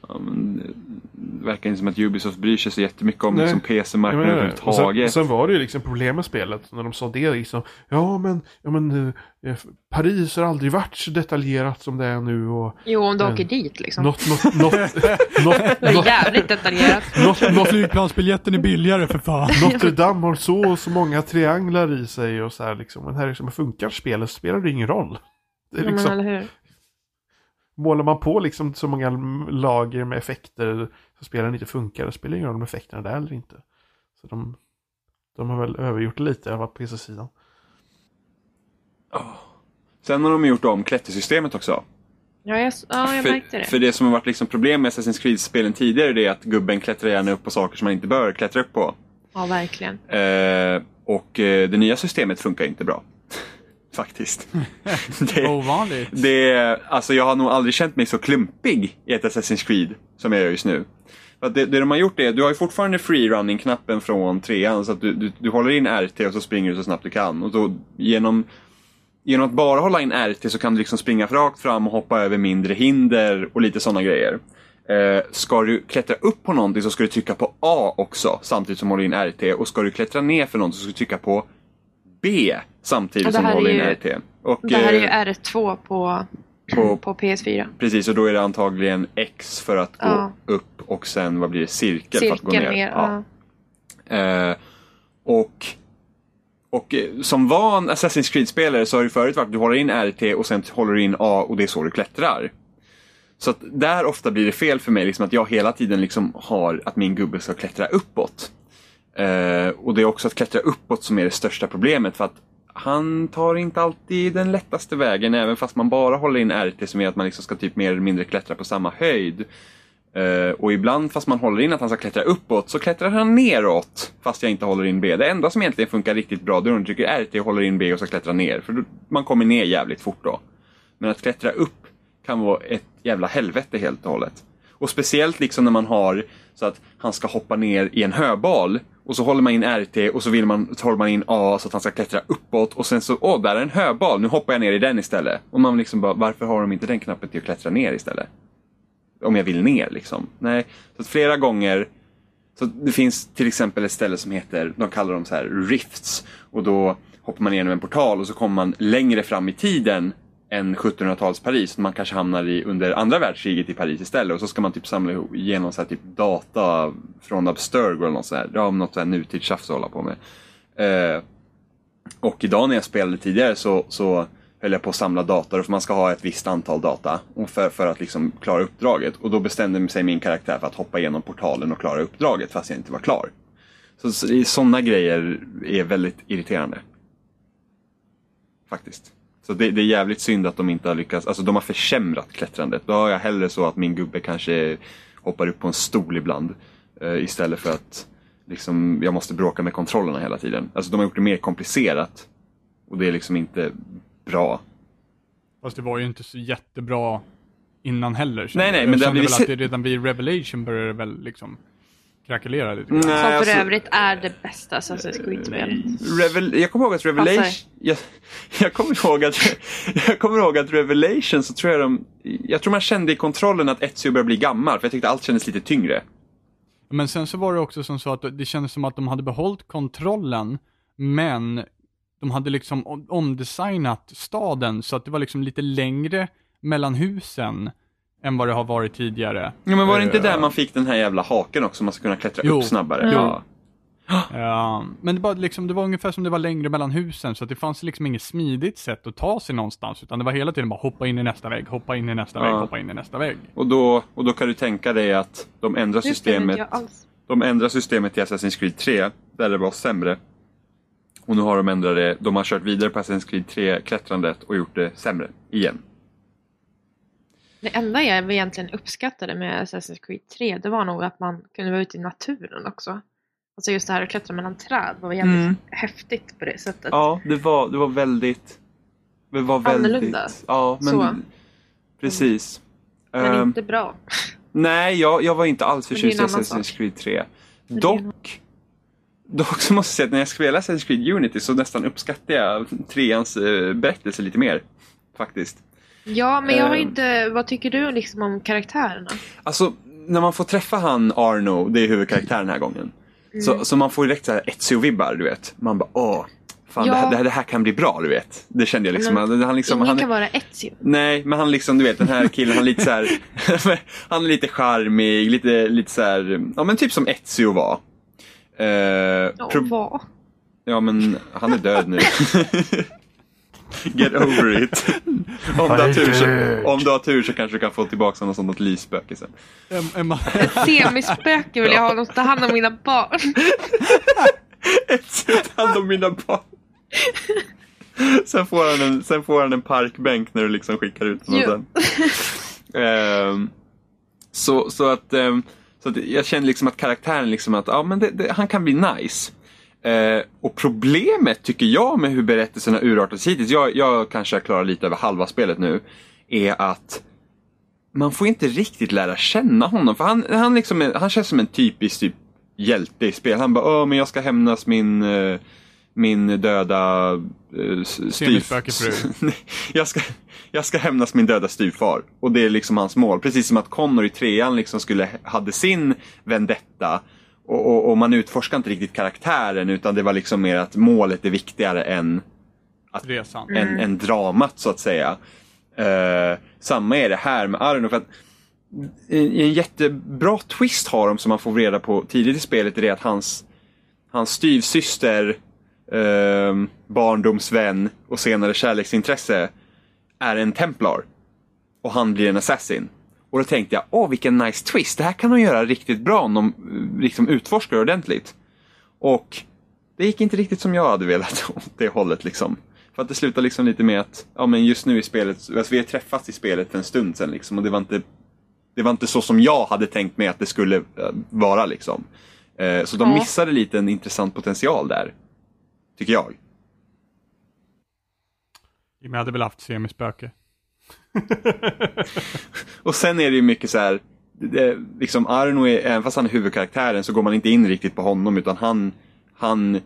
Ja, men det verkar inte som att Ubisoft bryr sig så jättemycket om liksom, PC-marknaden och sen, överhuvudtaget. sen var det ju liksom problem med spelet när de sa det liksom. Ja men, ja, men eh, Paris har aldrig varit så detaljerat som det är nu och Jo, om du Mm. åker dit liksom. något, något, något, något, Det är något, jävligt detaljerat. något, Flygplansbiljetten är billigare för fan. Notre Dame har så och så många trianglar i sig och så här liksom. Men här liksom, funkar spelet spelar det ingen roll. Det är Ja, men liksom, eller hur? Målar man på liksom så många lager med effekter så spelen inte funkar. Det spelar ingen roll om effekterna är där eller inte. Så de, de har väl övergjort lite, på PC-sidan. Sen har de gjort om klättersystemet också. Ja, jag, ja, jag märkte För, det. för det som har varit liksom problem med Assassin's Creed-spelen tidigare det är att gubben klättrar gärna upp på saker som man inte bör klättra upp på. Ja, verkligen. Eh, och eh, det nya systemet funkar inte bra. Faktiskt. det, Ovanligt. det, är- alltså jag har nog aldrig känt mig så klumpig i ett Assassin's Creed som jag gör just nu. För det, det de har gjort är, du har ju fortfarande freerunning-knappen från trean så att du, du, du håller in RT och så springer du så snabbt du kan. Och då genom, genom att bara hålla in RT så kan du liksom springa rakt fram och hoppa över mindre hinder och lite sådana grejer. Eh, ska du klättra upp på någonting så ska du trycka på A också samtidigt som du håller in RT. Och ska du klättra ner för någonting så ska du trycka på B samtidigt som håller RT. Och, Det här är ju eh, R2 på, på, på PS4. Precis, och då är det antagligen X för att gå Ja. upp och sen vad blir det? Cirkel, för att gå Cirkel ner. ner. Ja. Ja. Eh, och och eh, som van Assassin's Creed-spelare så har det förut varit att du håller in RT och sen håller du in A och det är så du klättrar. Så att där ofta blir det fel för mig, liksom att jag hela tiden liksom har att min gubbe ska klättra uppåt. Eh, och det är också att klättra uppåt som är det största problemet för att han tar inte alltid den lättaste vägen även fast man bara håller in RT som är att man liksom ska typ mer eller mindre klättra på samma höjd. Eh, och ibland fast man håller in att han ska klättra uppåt så klättrar han neråt fast jag inte håller in B. Det enda som egentligen funkar riktigt bra det är om du trycker RT och håller in B och ska klättra ner. För då, man kommer ner jävligt fort då. Men att klättra upp kan vara ett jävla helvete helt och hållet. Och speciellt liksom när man har så att han ska hoppa ner i en höbal och så håller man in RT och så vill man, så håller man in A så att han ska klättra uppåt och sen så, åh, där är en höbal, nu hoppar jag ner i den istället. Och man liksom bara, varför har de inte den knappen till att klättra ner istället? Om jag vill ner liksom. Nej, så att flera gånger så det finns till exempel ett ställe som heter, de kallar dem så här rifts. Och då hoppar man igenom en portal och så kommer man längre fram i tiden än 1700-tals Paris. Man kanske hamnar i, under andra världskriget i Paris istället och så ska man typ samla ihop- genom så här typ data från Abstergo eller något sånt där. Ja, något nutidstjafs att hålla på med. Eh, och idag när jag spelade tidigare så, så höll jag på att samla data för man ska ha ett visst antal data för, för att liksom klara uppdraget. Och då bestämde sig min karaktär för att hoppa igenom portalen och klara uppdraget fast jag inte var klar. Så, så sådana grejer är väldigt irriterande. Faktiskt. Så det, det är jävligt synd att de inte har lyckats, alltså de har försämrat klättrandet. Då har jag hellre så att min gubbe kanske hoppar upp på en stol ibland. eh, istället för att liksom, jag måste bråka med kontrollerna hela tiden. Alltså de har gjort det mer komplicerat. Och det är liksom inte bra. Fast det var ju inte så jättebra innan heller. Nej, nej, men det har blivit att det redan vid Revelation började väl liksom krackelera lite grann. Nej, Som för alltså- övrigt är det bästa Assassin's Creed-spelet. Revel, jag kommer ihåg att Revelation... Jag, jag, kommer ihåg att, jag kommer ihåg att Revelation så tror jag de... Jag tror man kände i kontrollen att Ezio började bli gammal för jag tyckte allt kändes lite tyngre. Men sen så var det också som så att det kändes som att de hade behållit kontrollen, men de hade liksom om- omdesignat staden så att det var liksom lite längre mellan husen än vad det har varit tidigare. Ja, men var det inte Eh, där man fick den här jävla haken också, man ska kunna klättra Jo. upp snabbare? Jo. Ja. Ja, men det var, liksom, det var ungefär som det var längre mellan husen, så att det fanns liksom inget smidigt sätt att ta sig någonstans, utan det var hela tiden bara hoppa in i nästa vägg, hoppa in i nästa Ja. vägg, hoppa in i nästa vägg. Och, då, och då kan du tänka dig att de ändrar systemet, de ändrar systemet till Assassin's Creed 3, där det var sämre. Och nu har de ändrat det, de har kört vidare på Assassin's Creed 3-klättrandet och gjort det sämre, igen. Det enda jag egentligen uppskattade med Assassin's Creed 3 det var nog att man kunde vara ute i naturen också. Alltså just det här att klättra mellan träd var jävligt Mm. häftigt på det sättet. Ja, det var, det var väldigt... Det var väldigt... Annorlunda. Ja, men... Så. Precis. Men Ehm, inte bra. Nej, jag, jag var inte alls förtjust i Assassin's sak. Creed 3. det är Dock, dock så måste jag säga att när jag spelade Assassin's Creed Unity så nästan uppskattar jag treans eh, berättelse lite mer. Faktiskt. Ja, men jag har Ehm. inte... Vad tycker du liksom om karaktärerna? Alltså, när man får träffa han Arno, det är huvudkaraktären den här gången. Mm. Så, så man får direkt Ezio-vibbar, du vet. Man bara åh, fan Ja. det, här, det, här, det här kan bli bra, du vet. Det kände jag liksom. Han, han, liksom Ingen han, kan vara Ezio. Nej, men han liksom, du vet den här killen, han är lite så här, han är lite charmig, lite, lite så här, ja men typ som Ezio var. Eh, Ja, vad? ja men han är död nu. Get over it. Om du, har tur så, om du har tur så kanske du kan få tillbaka något sånt lysspöke sen. Em- Emma, Ett semispöke vill jag ha någon som tar hand om mina barn. Ezio tar hand om mina barn. Sen får, han en, sen får han en parkbänk när du liksom skickar ut honom sen. Ehm, så, så att, ehm, så att jag känner liksom att karaktären liksom att, ja men det, det, han kan bli nice. Eh, och problemet tycker jag med hur berättelsen har urartats hittills, jag, jag kanske klarar lite över halva spelet nu, är att man får inte riktigt lära känna honom. För han, han, liksom är, han känns som en typisk typ, hjälte i spel. Han bara, Åh, men jag ska hämnas min, eh, min döda uh, Semispökefru. jag, ska, jag ska hämnas min döda styvfar. Och det är liksom hans mål. Precis som att Connor i trean liksom skulle, hade sin vendetta. Och, och, och man utforskar inte riktigt karaktären utan det var liksom mer att målet är viktigare än resan. än, än dramat så att säga. Eh, samma är det här med Arno. För att en, en jättebra twist har de som man får reda på tidigt i spelet är det att hans, hans styvsyster, eh, barndomsvän och senare kärleksintresse är en templar. Och han blir en assassin. Och då tänkte jag, åh vilken nice twist, det här kan de göra riktigt bra om de eh, liksom utforskar ordentligt. Och det gick inte riktigt som jag hade velat åt det hållet liksom. För att det slutar liksom lite med att, ja men just nu i spelet, alltså vi har träffats i spelet för en stund sedan liksom och det var inte det var inte så som jag hade tänkt mig att det skulle eh, vara liksom. Eh, så de missade lite en intressant potential där. Tycker jag. Jimmy hade väl haft semispöke. Och sen är det ju mycket så här, det, liksom Arno, är, även fast han är huvudkaraktären så går man inte in riktigt på honom utan han, han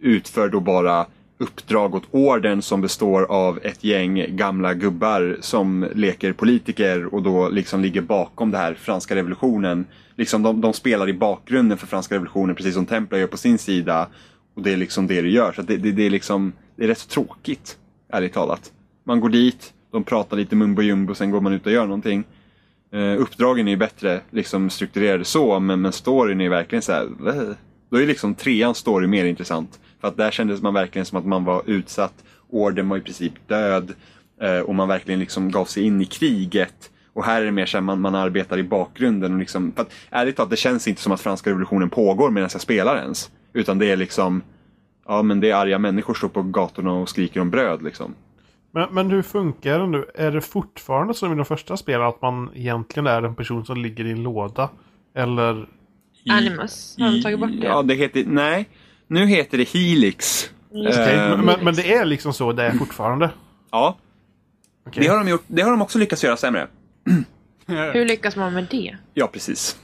utför då bara uppdrag åt orden som består av ett gäng gamla gubbar som leker politiker och då liksom ligger bakom det här franska revolutionen. Liksom de, de spelar i bakgrunden för franska revolutionen precis som Templar gör på sin sida. Och det är liksom det det gör. Så det, det, det är liksom, det är rätt så tråkigt, ärligt talat. Man går dit, de pratar lite mumbo jumbo, sen går man ut och gör någonting. Eh, uppdragen är ju bättre liksom strukturerade så, men, men storyn är verkligen så här. Då är liksom treans story mer intressant. För att där kändes man verkligen som att man var utsatt. Orden var i princip död. Eh, och man verkligen liksom gav sig in i kriget. Och här är det mer så här, man, man arbetar i bakgrunden. Och liksom, för att, ärligt talat, det känns inte som att franska revolutionen pågår medan jag spelar ens. Utan det är liksom, ja men det är arga människor som står på gatorna och skriker om bröd liksom. Men, men hur funkar det nu? Är det fortfarande som i de första spelen att man egentligen är en person som ligger i en låda? Eller? Animus. Har de tagit bort det? Ja, det heter... Nej. Nu heter det Helix. Just Okej, Ehm, men, men, det är liksom så det är fortfarande? Ja, Okej. det har, de gjort, det har de också lyckats göra sämre. Hur lyckas man med det? Ja, precis.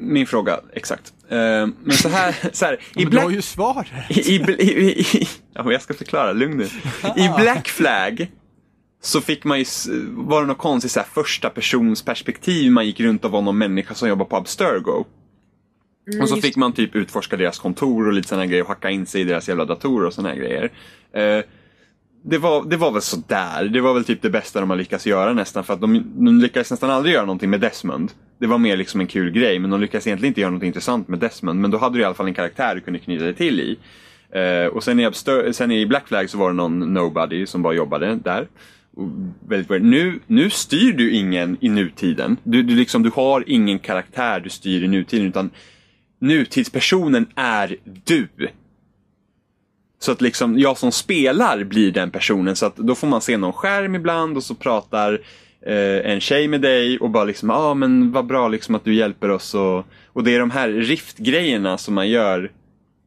Min fråga, exakt. Eh, Men så här, så här i Men du Black... har ju svaret. I, i, i, ja, men jag ska förklara, lugn nu. I Black Flag så fick man ju, var det något konstigt så här, första persons perspektiv man gick runt och var någon människa som jobbar på Abstergo. och så fick man typ utforska deras kontor och lite sådana grejer och hacka in sig i deras jävla datorer och sådana grejer. Det var, det var väl sådär. Det var väl typ det bästa de har lyckats göra nästan. För att de, de lyckades nästan aldrig göra någonting med Desmond. Det var mer liksom en kul grej. Men de lyckades egentligen inte göra något intressant med Desmond. Men då hade du i alla fall en karaktär du kunde knyta dig till i. Eh, och sen i, Abster- sen i Black Flag så var det någon nobody som bara jobbade där. Och väldigt. Nu, nu styr du ingen i nutiden. Du, du, liksom, du har ingen karaktär du styr i nutiden. Utan nutidspersonen är du. Så att liksom jag som spelar blir den personen. Så att då får man se någon skärm ibland och så pratar eh, en tjej med dig och bara liksom, ja ah, men vad bra liksom att du hjälper oss. Och, och det är de här riftgrejerna som man gör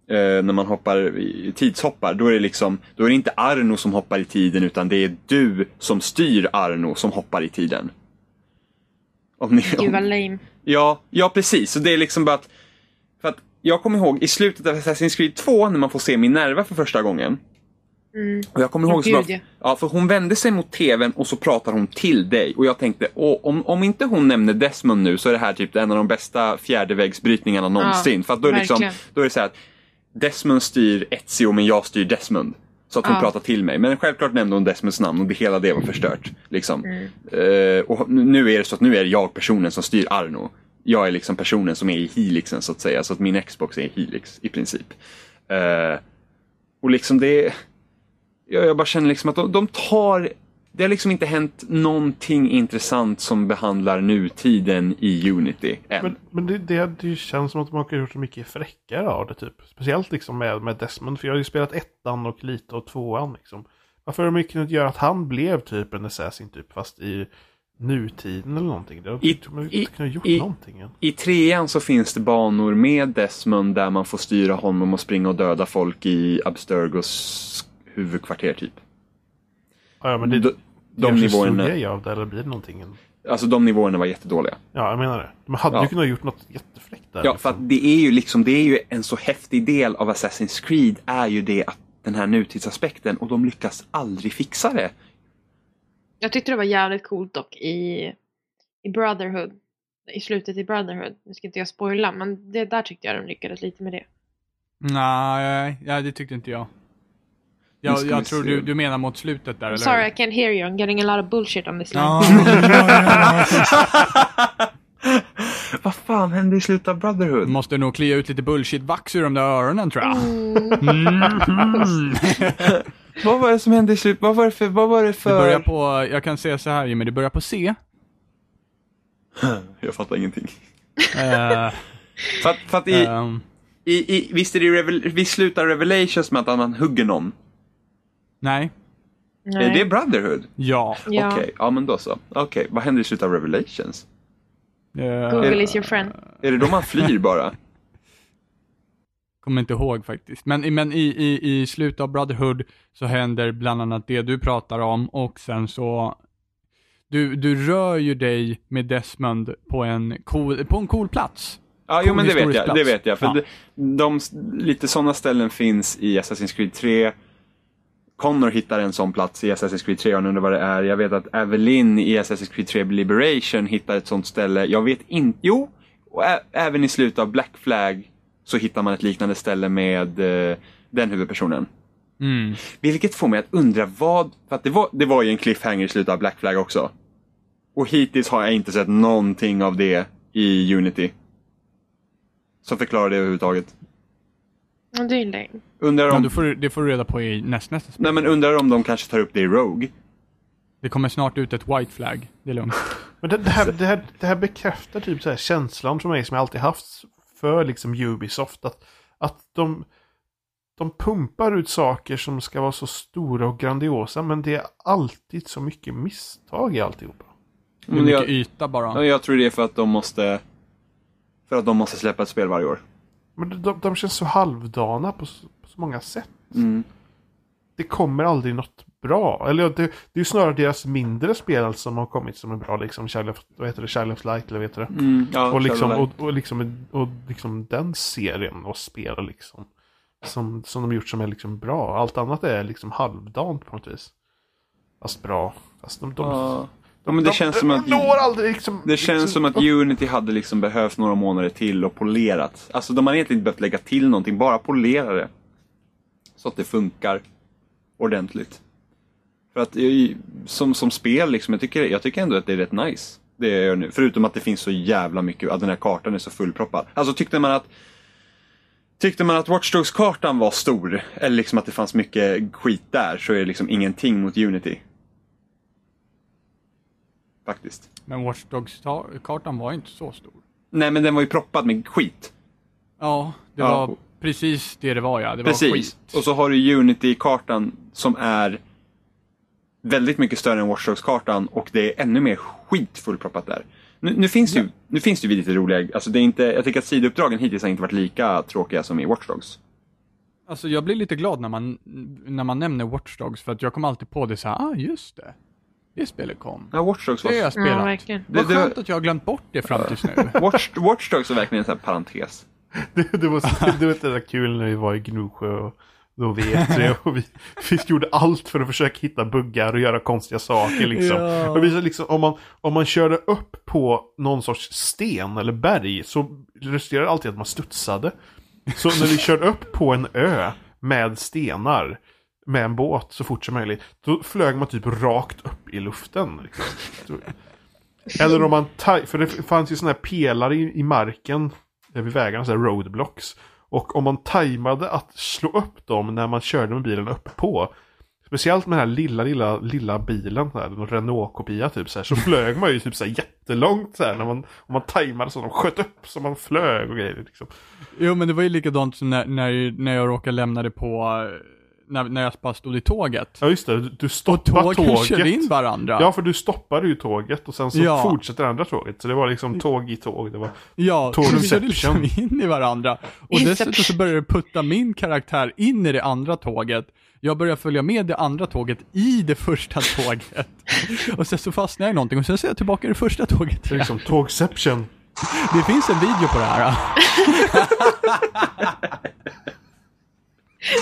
eh, när man hoppar, tidshoppar. Då är det liksom, då är det inte Arno som hoppar i tiden utan det är du som styr Arno som hoppar i tiden. Om ni, Gud vad lame. Ja, ja precis. Så det är liksom bara att jag kommer ihåg i slutet av Assassin's Creed 2 när man får se Minerva för första gången. Mm. Och jag kommer ihåg så bara, ja. ja, för hon vände sig mot tvn och så pratar hon till dig. Och jag tänkte, om, om inte hon nämner Desmond nu så är det här typ en av de bästa fjärdevägsbrytningarna någonsin. för att då är, det liksom, då är det så här att Desmond styr Ezio men jag styr Desmond. Så att hon Ja. pratar till mig. Men självklart nämnde hon Desmonds namn och det, hela det var förstört. Liksom. Mm. Eh, och nu är det så att nu är jag personen som styr Arno. Jag är liksom personen som är i Helixen så att säga. Så att min Xbox är i Helix i princip. Uh, och liksom det... Jag, jag bara känner liksom att de, de tar... Det har liksom inte hänt någonting intressant som behandlar nutiden i Unity än. Men, men det, det, det känns som att de har gjort så mycket fräckare av det typ. Speciellt liksom med, med Desmond. För jag har ju spelat ettan och lite av tvåan liksom. Varför har de inte kunnat göra att han blev typ en assassin typ fast i nutiden eller någonting? Det har I- har i- kunnat gjort i- någonting än. I trean så finns det banor med Desmond där man får styra honom och springa och döda folk i Abstergos huvudkvarter typ. Ja, men det, de, de nivåerna, av det eller blir det någonting alltså de nivåerna var jättedåliga. Ja, jag menar det. De hade Ja. ju kunnat gjort något jättefräckt där. Ja, liksom. för det är ju liksom, det är ju en så häftig del av Assassin's Creed är ju det att den här nutidsaspekten och de lyckas aldrig fixa det. Jag tyckte det var jävligt coolt dock i, i Brotherhood. I slutet i Brotherhood. Nu ska inte jag spoila, men det där tyckte jag de lyckades lite med det. Nej, ja, det tyckte inte jag. Jag, jag tror du, du menar mot slutet där, eller Sorry, I can't hear you. I'm getting a lot of bullshit on this line. Ja. Vad fan hände i slutet av Brotherhood? Måste nog klia ut lite bullshit-vax ur de där öronen tror jag. Mm. Vad var det som hände i slutet? Vad var det för... Vad var det Det för... börjar på, jag kan säga så här Jimmy, det börjar på C. Jag fattar ingenting. Eh, För att, för att i, ehm, i, i, visst, är det Revel, visst slutar Revelations med att man hugger någon? nej. Nej. Är det Brotherhood? Ja. Ja. Okej, ja men då så. Okej, vad händer i slutet av Revelations? Eh, Google is your friend. Är det då man flyr bara? Kommer inte ihåg faktiskt. Men, men i, i, i slutet av Brotherhood så händer bland annat det du pratar om och sen så du, du rör ju dig med Desmond på en cool, på en cool plats. Ja, jo men det vet jag. plats. Det vet jag. För Ja. de, de, lite sådana ställen finns i Assassin's Creed 3. Connor hittar en sån plats i Assassin's Creed 3, jag undrar vad det är. Jag vet att Evelyn i Assassin's Creed 3 Liberation hittar ett sånt ställe. Jag vet inte, jo, och även i slutet av Black Flag så hittar man ett liknande ställe med eh, den huvudpersonen. Mm. Vilket får mig att undra vad, för att det var, det var ju en cliffhanger i slutet av Black Flag också. Och hittills har jag inte sett någonting av det i Unity. Som förklarar det överhuvudtaget. Ja, det är lame. Undrar Ja, om, du får, det får du reda på i näst, nästa spel. nej, men undrar om de kanske tar upp det i Rogue. Det kommer snart ut ett white flag. Det är lugnt. Men det, det, här, det, här, det här bekräftar typ så här känslan för mig som jag alltid haft för liksom Ubisoft. Att, att de, de pumpar ut saker som ska vara så stora och grandiosa men det är alltid så mycket misstag i alltihopa. Men mycket jag, yta bara. ja, jag tror det är för att de måste för att de måste släppa ett spel varje år. Men de, de, de känns så halvdana på, så- på så många sätt. Mm. Det kommer aldrig något bra. Eller det, det är snarare deras mindre spel som har kommit som är bra. Liksom Child of, vad heter det? Child of Light eller vad heter det? Mm. Ja, och, liksom, och, och, liksom, och liksom den serien och spel liksom. Som, som de gjort som är liksom bra. Allt annat är liksom halvdant på något vis. Fast bra. Fast de, de, Ja. Ja, men det de, känns de, som att når aldrig liksom... Det känns liksom, som att Unity hade liksom behövt några månader till och polerat. Alltså de har egentligen inte behövt lägga till någonting, bara polera det. Så att det funkar ordentligt. För att jag- som, som spel, liksom, jag, tycker, jag tycker ändå att det är rätt nice. Det jag gör nu. Förutom att det finns så jävla mycket, att den här kartan är så fullproppad. Alltså tyckte man att Tyckte man att Watch Dogs-kartan var stor, eller liksom att det fanns mycket skit där, så är det liksom ingenting mot Unity. Faktiskt. Men Watch Dogs-kartan var inte så stor. Nej, men den var ju proppad med skit. Ja, det Ja. var precis det det var ja. Det var Precis. skit. Och så har du Unity-kartan som är väldigt mycket större än Watch Dogs-kartan och det är ännu mer skit fullproppat där. Nu, nu, finns det ju, nu finns det ju lite roliga, alltså det är inte, jag tycker att sidouppdragen hittills har inte varit lika tråkiga som i Watch Dogs. Alltså jag blir lite glad när man, när man nämner Watch Dogs för att jag kommer alltid på det så här, ah just det. Det spelet kom. Ja, Watch Dogs Det har jag var, spelat. Ja, verkligen. Vad skönt att jag har glömt bort det fram tills nu. Watch, Watch Dogs var verkligen en sån här parentes. Det, det, var, så- det var det där kul när vi var i Gnosjö och då vet vi och vi, vi gjorde allt för att försöka hitta buggar och göra konstiga saker liksom. Ja. Och vi, liksom om, man, om man körde upp på någon sorts sten eller berg så resulterade det alltid att man studsade. Så när vi körde upp på en ö med stenar med en båt så fort som möjligt, då flög man typ rakt upp i luften. Liksom. Eller om man, för det fanns ju sådana här pelare i, i marken vid vägarna, så här roadblocks. Och om man tajmade att slå upp dem när man körde med bilen upp på Speciellt med den här lilla, lilla, lilla bilen, här, en Renault-kopia typ så här, så flög man ju typ så här jättelångt så här, när man, om man tajmade så de sköt upp så man flög och grejer liksom. Jo men det var ju likadant när, när, när jag råkade lämna det på, när, när jag bara stod i tåget. Ja just det, du, du Och stoppar tågen tåget. körde in varandra. Ja, för du stoppade ju tåget och sen så Ja. fortsätter det andra tåget. Så det var liksom tåg i tåg. Det var... Ja, så vi körde liksom in i varandra. Och dessutom så började det putta min karaktär in i det andra tåget. Jag började följa med det andra tåget i det första tåget. Och sen så fastnade jag i någonting och sen ser jag tillbaka i det första tåget. Det är liksom tågception. Det finns en video på det här.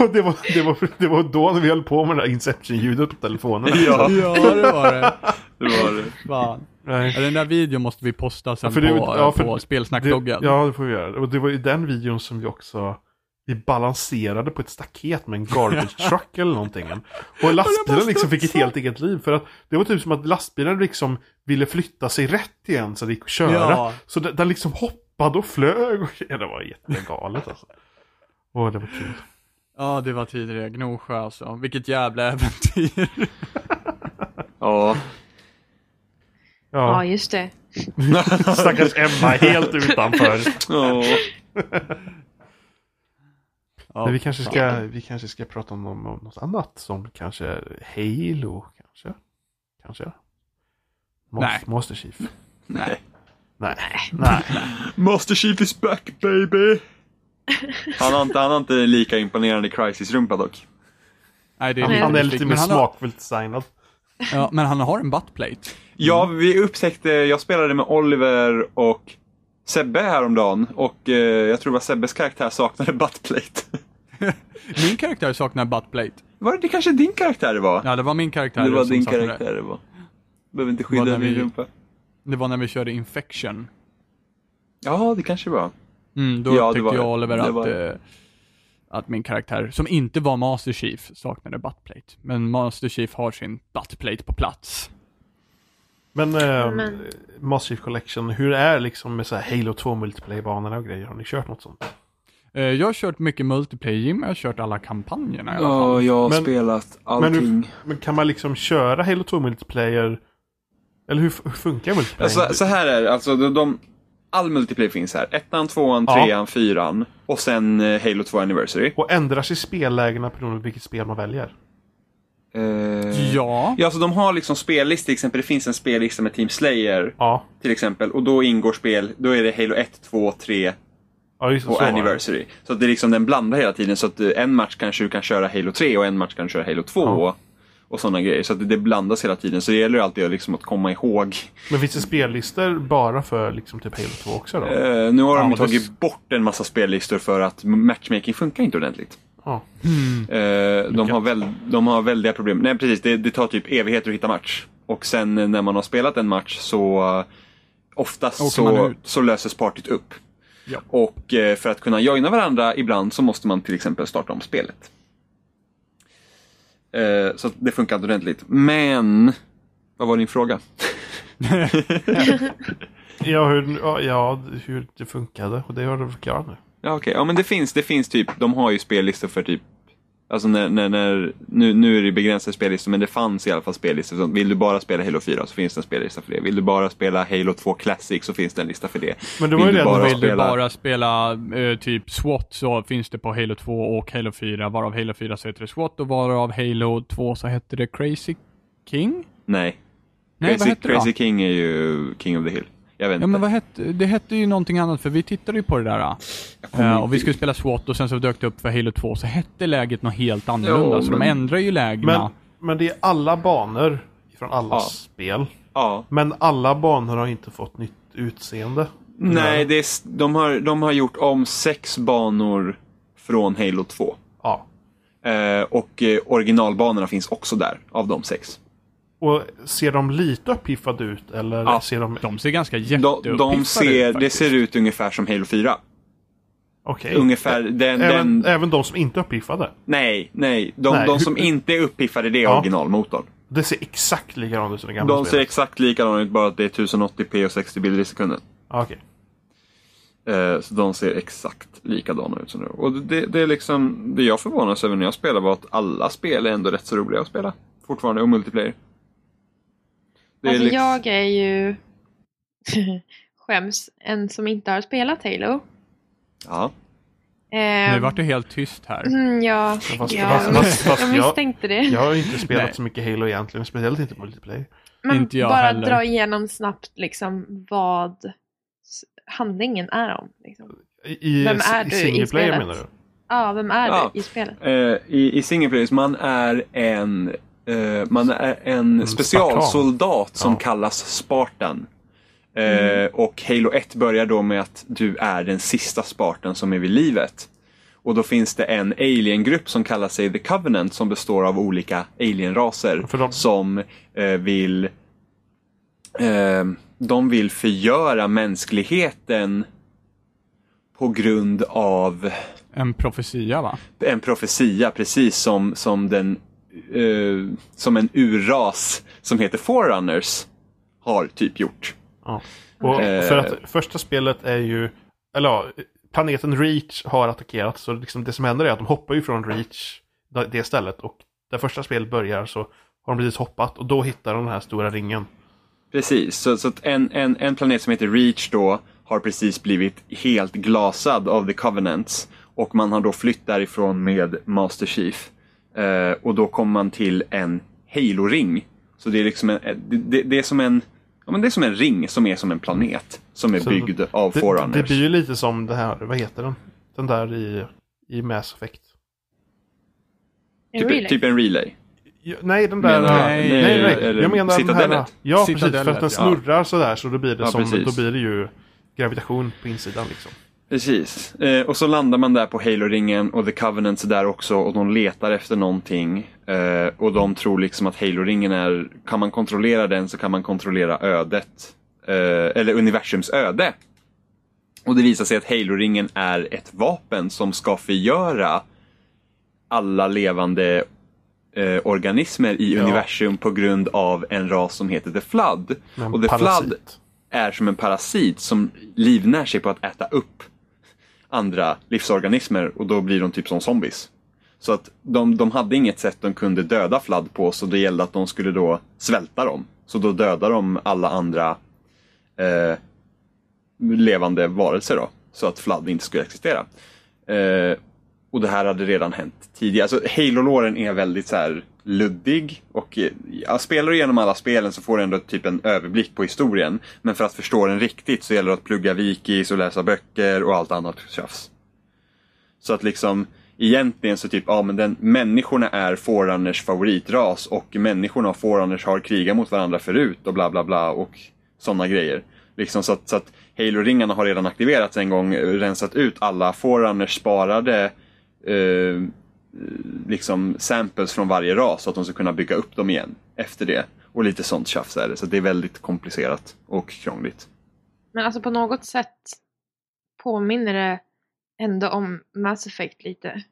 Och det var, det, var, det var då när vi höll på med det där Inception-ljudet på telefonen. Ja. Ja, det var det. Det var det. Fan. Nej. Ja, Den där videon måste vi posta sen För det- på, ja, på Det, spelsnackbloggen. ja, det får vi göra. Och det var i den videon som vi också vi balanserade på ett staket med en garbage truck eller någonting. Och lastbilen liksom fick ett helt eget liv. För att det var typ som att lastbilen liksom ville flytta sig rätt igen så det gick att köra. Ja. Så den, den liksom hoppade och flög. Och, ja, det var jättegalet alltså. Åh, det var kul. Ja, det var tidigare. Gnosjö alltså. Vilket jävla äventyr. Ja. Ja, Ja, just det. stackars Emma helt utanför. Ja. Ja, Men vi kanske ska, vi kanske ska prata om, om, om något annat som kanske Halo, kanske? Kanske? Mos- Nej. Master Chief? Nej. Nej. Nej. Master Chief is back baby! Han har inte, han har inte lika imponerande Crisis-rumpa dock. Nej, det är Han, lite han är lite mer men han har- smakfullt designad. Ja, men han har en buttplate. Ja, vi upptäckte, jag spelade med Oliver och Sebbe häromdagen och eh, jag tror det var Sebbes karaktär saknade buttplate. Min karaktär saknar buttplate. Var det, det kanske din karaktär det var? Ja, det var min karaktär det var din karaktär det var. Behöver inte skydda vi- rumpa. Det var när vi körde Infection. Ja, det kanske var. Mm, då Ja, upptäckte var jag och Oliver att, var eh, att min karaktär, som inte var Master Chief, saknade buttplate. Men Master Chief har sin buttplate på plats. Men, eh, Men- Master Chief Collection, hur är liksom med så här Halo 2 multiplayer-banorna och grejer? Har ni kört något sånt? Eh, jag har kört mycket multiplayer, Jim jag har kört alla kampanjerna i alla Ja, fall. jag har Men- spelat Men, allting. hur, men kan man liksom köra Halo 2 multiplayer? Eller hur, hur funkar multiplayer? Alltså, så här är det, alltså de, de, all multiplayer finns här. Ettan, tvåan, Ja. trean, fyran. Och sen eh, Halo 2 Anniversary. Och ändrar sig spellägena beroende på vilket spel man väljer? Eh, Ja. Ja, så de har liksom spellistor, till exempel det finns en spellista med Team Slayer Ja. till exempel. Och då ingår spel, då är det Halo 1, 2, 3 Ja, och så. Anniversary. Så att det är liksom, den blandar hela tiden. Så att eh, en match kanske du kan köra Halo 3 och en match kan du köra Halo 2. Ja. Och, sådana grejer. Så att det, blandas hela tiden. Så det gäller alltid att liksom att komma ihåg. Men finns det spellistor bara för liksom typ Halo 2 också då? Eh, nu har de Ja, tagit det- bort en massa spellistor för att matchmaking funkar inte ordentligt. Ja. Eh, de, har väl, de har väldiga problem. Nej precis, det, det tar typ evigheter att hitta match. Och sen eh, när man har spelat en match så uh, oftast Åker så, så löses partyt upp. Ja. Och eh, för att kunna joina varandra ibland så måste man till exempel starta om spelet. Eh, så det funkar inte ordentligt. Men, vad var din fråga? Ja, hur, ja, hur det funkade. Och det har du förklarat nu. Ja, okej. Ja, men det finns, det finns typ, de har ju spellistor för typ Alltså när, när, när, nu, nu är det begränsade spellistor, men det fanns i alla fall spellistor. Så vill du bara spela Halo 4 så finns det en spellista för det. Vill du bara spela Halo 2 Classic så finns det en lista för det. Men det var ju du det att bara Vill du spela- bara spela eh, typ SWAT så finns det på Halo 2 och Halo 4, varav Halo 4 så heter det SWAT och varav Halo 2 så heter det Crazy King? Nej. Nej, Crazy, vad hette det Crazy? King är ju King of the Hill. Jag vet Ja inte. men vad hette, det hette ju någonting annat för vi tittade ju på det där. Inte och vi skulle spela SWAT och sen så dök det upp för Halo 2 så hette läget något helt annorlunda. Jo, så de men- ändrar ju lägena. Men, men det är alla banor från alla Ja. spel. Ja. Men alla banor har inte fått nytt utseende. Nej, det är, de, har, de har gjort om sex banor från Halo 2. Ja. Eh, och eh, originalbanorna finns också där, av de sex. Och ser de lite uppiffade ut eller Ja. ser de... De ser ganska De, jätteuppiffade de ser, ut det faktiskt. ser ut ungefär som Halo 4. Okej. Ungefär den, Även, den... även de som inte är uppiffade. Nej, nej. De, Nej, de hur- som inte är uppiffade, det är Ja. originalmotorn. Det ser exakt likadant ut som det gamla De ser spelet. exakt likadana ut, bara att det är 1080p och 60 bilder i sekunden. Ja, Okej. Eh, så de ser exakt likadana ut som nu. Och det, det är liksom, det jag förvånas över när jag spelar var att alla spel är ändå rätt så roliga att spela. Fortfarande, och multiplayer. Det är Alltså liksom- jag är ju skäms, en som inte har spelat Halo. Ja. Eh, Nu vart det helt tyst här. mm, ja, Fast- ja, fast- fast- fast jag misstänkte det. Jag har inte spelat Nej. så mycket Halo egentligen, speciellt inte multiplayer. Men Inte jag bara heller. dra igenom snabbt liksom vad handlingen är om. Liksom. I, Vem är i du i spelet? menar du? Ja, vem är Ja. du i spelet? Eh, I, i single players, man är en, man är en specialsoldat som Ja. kallas Spartan. Eh, Och Halo 1 börjar då med att du är den sista Spartan som är vid livet. Och då finns det en aliengrupp som kallar sig The Covenant som består av olika alienraser de- som eh, vill eh, de vill förgöra mänskligheten på grund av En profetia va? en profetia, precis som, som, den, eh, som en urras som heter Forerunners har typ gjort. Ja. Och Eh. för att första spelet är ju, eller ja, planeten Reach har attackerat. Så liksom det som händer är att de hoppar ju från Reach, det- stället. Och där första spelet börjar så har de precis hoppat och då hittar de den här stora ringen. Precis, så, så att en, en, en planet som heter Reach då har precis blivit helt glasad av The Covenants. Och man har då flytt därifrån med Master Chief. Eh, och då kommer man till en Halo-ring. Så det är liksom en, det, det, det är som en Ja, men det är som en ring som är som en planet. Som är Så byggd av Det, Forerunners. det blir ju lite som det här, vad heter den? Den där i, i Mass Effect. En typ, relay? typ en relay. Ja, nej, den där... Menar nej, nej, nej, nej. eller Jag menar den här... Citadellet? Ja, precis. För att Citadellet, den ja. snurrar sådär så då blir det Ja, som... precis. Då blir det ju gravitation på insidan liksom. Precis. Eh, och så landar man där på Halo-ringen och The Covenants är där också och de letar efter någonting. Eh, och de tror liksom att Halo-ringen är, kan man kontrollera den så kan man kontrollera ödet. Eh, eller universums öde. Och det visar sig att Halo-ringen är ett vapen som ska förgöra alla levande eh, organismer i Ja. universum på grund av en ras som heter The Flood. Men och The parasit. Flood är som en parasit som livnär sig på att äta upp andra livsorganismer och då blir de typ som zombies. Så att de, de hade inget sätt de kunde döda Fladd på så det gällde att de skulle då svälta dem. Så då dödar de alla andra eh, levande varelser då. Så att Fladd inte skulle existera. Eh, och det här hade redan hänt tidigare. Alltså Halo-låren är väldigt så här luddig och eh, ja, spelar du igenom alla spelen så får du ändå typ en överblick på historien. Men för att förstå den riktigt så gäller det att plugga wikis och läsa böcker och allt annat tjafs. Så att liksom egentligen så typ, ja men den, människorna är Forerunners favoritras och människorna och Forerunners har krigat mot varandra förut och bla bla bla och sådana grejer. Liksom så att, så att Halo-ringarna har redan aktiverats en gång, rensat ut alla Forerunners sparade eh, liksom samples från varje ras så att de ska kunna bygga upp dem igen efter det. Och lite sånt tjafs är det, så det är väldigt komplicerat och krångligt. Men alltså på något sätt påminner det ändå om Mass Effect lite.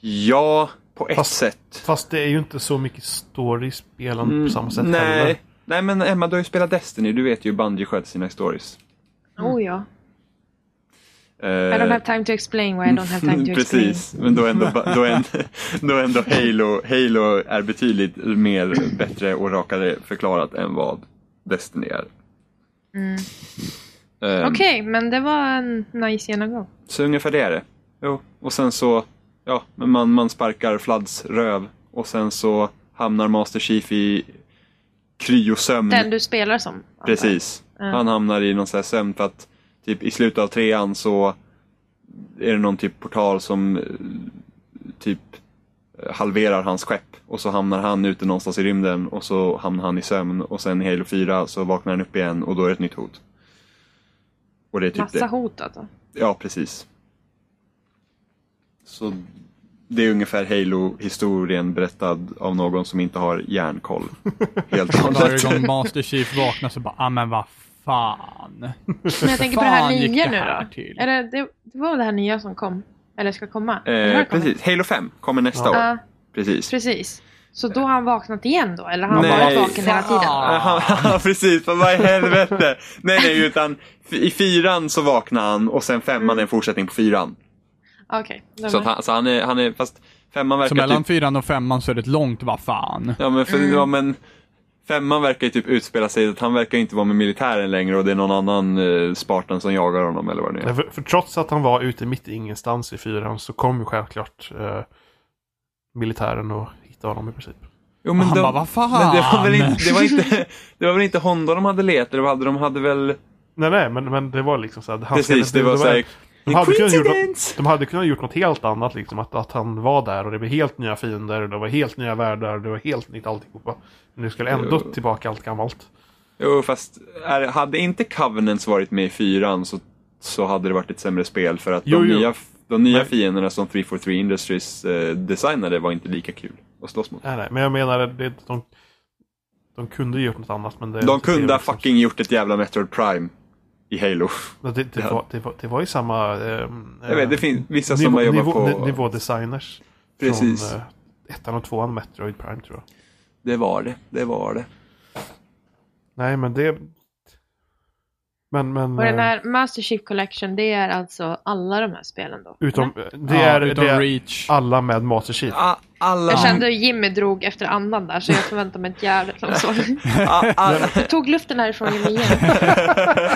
Ja, på ett Fast- sätt. Fast det är ju inte så mycket story i spelen Mm, på samma sätt nej. heller. nej, men Emma, du har ju spelat Destiny. Du vet ju hur Bungie sköter sina stories. Oh ja. Eh, I don't have time to explain why I don't have time to explain. Precis, men då ändå, då ändå, då ändå Halo, Halo är betydligt mer bättre och rakare förklarat än vad Destiny är. Mm. Ehm, Okej, men det var en nice genomgång. Så ungefär det är det. Jo. Och sen så, ja, man, man sparkar Floods röv och sen så hamnar Master Chief i kryosömn. Den du spelar som. Precis. Ja. Han hamnar i någon sån här sömn för att typ i slutet av trean så är det någon typ portal som eh, typ eh, halverar hans skepp och så hamnar han ute någonstans i rymden och så hamnar han i sömn och sen i Halo 4 så vaknar han upp igen och då är det ett nytt hot. Och det är typ Massa det. hot alltså. Ja, precis. Så det är ungefär Halo-historien berättad av någon som inte har järnkoll. Helt och varje hållet. gång Master Chief vaknar så bara, ah men vad fan. Men jag tänker på det här nya det nu här då. till? Är det, det, det var det här nya som kom? Eller ska komma? Eh, precis, Halo 5 kommer nästa Ja. år. Precis. precis. Så då har han vaknat igen då? Eller har han Nej. bara varit vaken hela tiden? Fan. Ja, precis. Vad i helvete. Nej, nej, utan i fyran så vaknar han och sen femman är en fortsättning på fyran. Okej. då Så, han, så han, är, han är, fast femman Så verkar mellan typ... fyran och femman så är det ett långt vad fan. Ja, men, för, ja, men femman verkar ju typ utspela sig, att han verkar inte vara med militären längre och det är någon annan eh, Spartan som jagar honom eller vad det nu Nej, är. För, för trots att han var ute mitt i ingenstans i fyran så kom ju självklart eh, militären och hittade honom i princip. Jo, Och han bara, vad fan? Men det var väl inte, det var inte, det var väl inte Honda de hade letat, eller vad hade de? hade väl... Nej, nej, men, men det var liksom så här. Han Precis, skulle- det var såhär... de, hade kunnat gjort, Coincidence! de hade kunnat gjort något helt annat, liksom. Att, att han var där och det var helt nya fiender, det var helt nya världar, det var helt nytt alltihopa. Men nu skulle ändå Jo. tillbaka allt gammalt. Jo, fast är, hade inte Covenants varit med i fyran så, så hade det varit ett sämre spel för att Jo, de, jo. nya, de nya Men- fienderna som 343 Industries eh, designade var inte lika kul att slåss mot. Nej, nej, men jag menar, det, de, de kunde ju gjort något annat. Men det, De kunde ha fucking gjort ett jävla Metroid Prime i Halo. Det, det, det, Ja. var, det, var, det var ju samma... ehm, Jag vet, det finns vissa som nivå, har jobbat på... ni- Nivådesigners. Precis. Från eh, ettan och tvåan Metroid Prime tror jag. Det var det, det var det. Nej, men det... Men, men... Och den eh, här Master Chief Collection, det är alltså alla de här spelen då? Utom, det Ja, är, utom det är Reach. alla med Master Chief. Alla... Jag kände hur Jimmy drog efter andan där, så jag förväntar mig ett jävligt långt svar. a- alla, Jag tog luften härifrån Jimmy igen.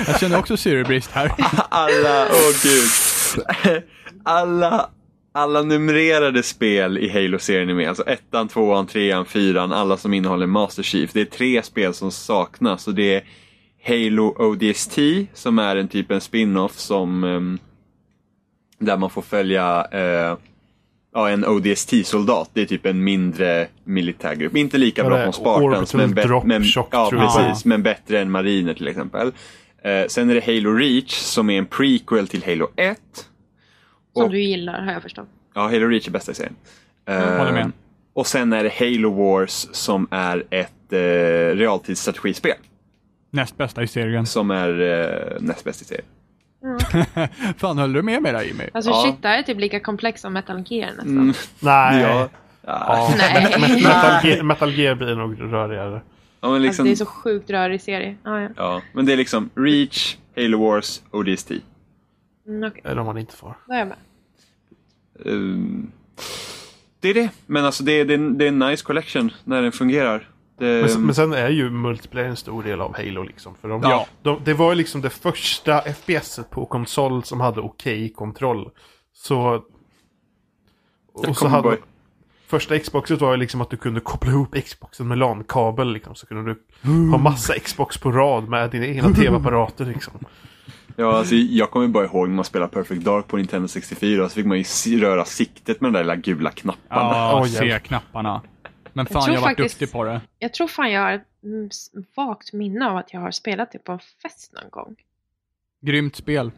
Jag känner också syrebrist här. alla, åh gud. Alla, alla numrerade spel i Halo-serien är med. Alltså ettan, tvåan, trean, fyran, alla som innehåller Master Chief. Det är tre spel som saknas och det är Halo ODST som är en typ en spin-off som ehm, där man får följa eh, ja, en ODST-soldat. Det är typ en mindre militärgrupp. Inte lika bra som Spartans, men, Drop men, Shock, ja, precis, men bättre än mariner till exempel. Eh, sen är det Halo Reach som är en prequel till Halo 1. Som Och- du gillar, har jag förstått. Ja, Halo Reach är bästa i serien. Eh, håller med. Och sen är det Halo Wars som är ett eh, realtidsstrategispel. Näst bästa i serien. Som är eh, näst bäst i serien. Fan, höll du med mig där Jimmy? Alltså Ja. shit, det här är typ lika komplext som Metal Gear nästan. Mm, Nej. ja. Ja. Nej. Metal, Gear, Metal Gear blir nog rörigare. Ja, men Alltså, liksom, det är så sjukt rörig serie. Ja, ja. ja, men det är liksom Reach, Halo Wars, ODST. Mm, Eller om man inte får. då är jag med. Um, det är det. Men alltså det är, det, är, det är en nice collection när den fungerar. Eh, Men, sen- men sen är ju multiplayer en stor del av Halo liksom. För de, Ja. de, det var ju liksom det första FPS på konsol som hade okej kontroll. Så... Och så hade... bara- Första Xboxet var ju liksom att du kunde koppla ihop Xboxen med LAN-kabel liksom. Så kunde du ha massa Xbox på rad med dina egna tv-apparater liksom. Ja, alltså, jag kommer bara ihåg när man spelade Perfect Dark på Nintendo 64 så fick man ju röra siktet med de där lilla gula knapparna. Ja. C-knapparna. Men fan, jag har varit faktiskt- duktig på det. Jag tror fan jag har ett vagt minne av att jag har spelat det på en fest någon gång. Grymt spel.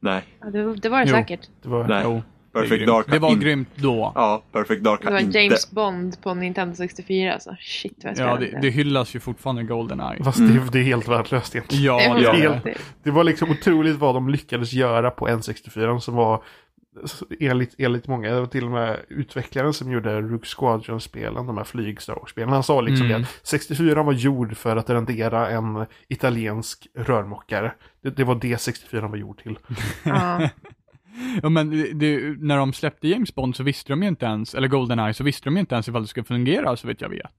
Nej, Ja, det, det var det Jo. säkert. Det var... nej. Jo, Perfect grymt. Dark Det var in- grymt då. Ja, Perfect Dark Det var inte... James Bond på Nintendo 64 alltså. Shit vad jag Ja, det, det hyllas ju fortfarande Goldeneye. Fast Mm. det, det är helt värdelöst egentligen. Ja, Det var det är helt-. Det var liksom otroligt vad de lyckades göra på N64 som var enligt, enligt många, det var till och med utvecklaren som gjorde Rook Squadron-spelen, de här flyg Star Wars-spelen. Han sa liksom Mm. det, 64 var gjord för att rendera en italiensk rörmokare. Det, det var det 64 var gjord till. Ja. Ja, men det, när de släppte James Bond så visste de ju inte ens, eller Goldeneye, så visste de ju inte ens ifall det skulle fungera så vet jag vet.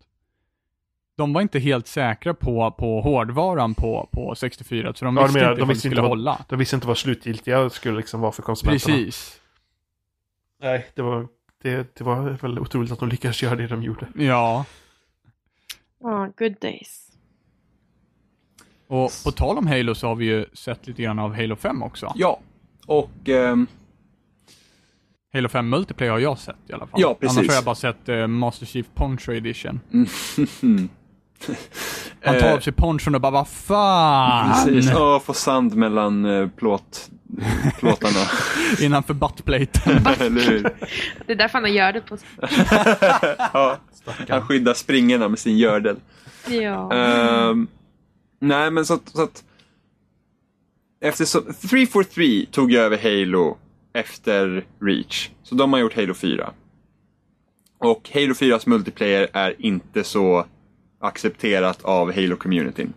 De var inte helt säkra på, på hårdvaran på, på 64, så de Ja, visste menar, inte de visste skulle inte vad- hålla. De visste inte vad slutgiltiga skulle liksom vara för konsumenterna. Precis. Nej, det var, det, det var väl otroligt att de lyckades göra det de gjorde. Ja. Ja, good days. Och på tal om Halo så har vi ju sett lite grann av Halo 5 också. Ja, och... ehm, Halo 5 Multiplayer har jag sett i alla fall. Ja, precis. Annars har jag bara sett eh, Master Chief Poncho Edition. Han tar Eh, av sig ponchon och bara vad fan! Precis, Åh, få sand mellan eh, plåt, plåtarna. Innanför buttplaten. Det är därför han gör det på... ja, han skyddar springorna med sin gördel. Ja. Ehm, nej, men så att... Så att eftersom 343 tog ju över Halo efter Reach. Så de har gjort Halo 4. Och Halo 4s multiplayer är inte så accepterat av Halo-communityn.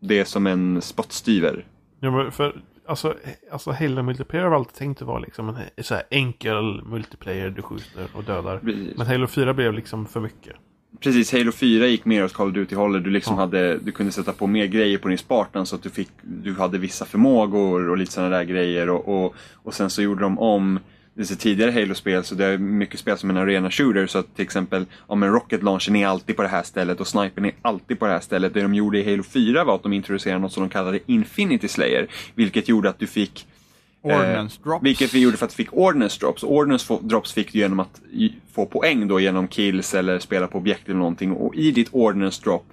Det är som en spottstyver. Ja, men för, alltså, alltså Halo Multiplayer har alltid tänkt att vara liksom en så här enkel multiplayer du skjuter och dödar. Precis. Men Halo 4 blev liksom för mycket. Precis, Halo 4 gick mer åt Call of Duty-hållet. Du, liksom Ja. hade, du kunde sätta på mer grejer på din Spartan så att du, fick, du hade vissa förmågor och lite sådana där grejer. Och, och, och sen så gjorde de om dessa tidigare Halo-spel, så det är mycket spel som en arena shooter. Så att till exempel, om en rocket launchen är alltid på det här stället och snipern är alltid på det här stället. Det de gjorde i Halo 4 var att de introducerade något som de kallade Infinity Slayer. Vilket gjorde att du fick Ordnance drops. vilket vi gjorde för att vi fick ordnance drops. Ordnance drops fick du genom att få poäng då genom kills eller spela på objekt eller någonting. Och i ditt ordnance drop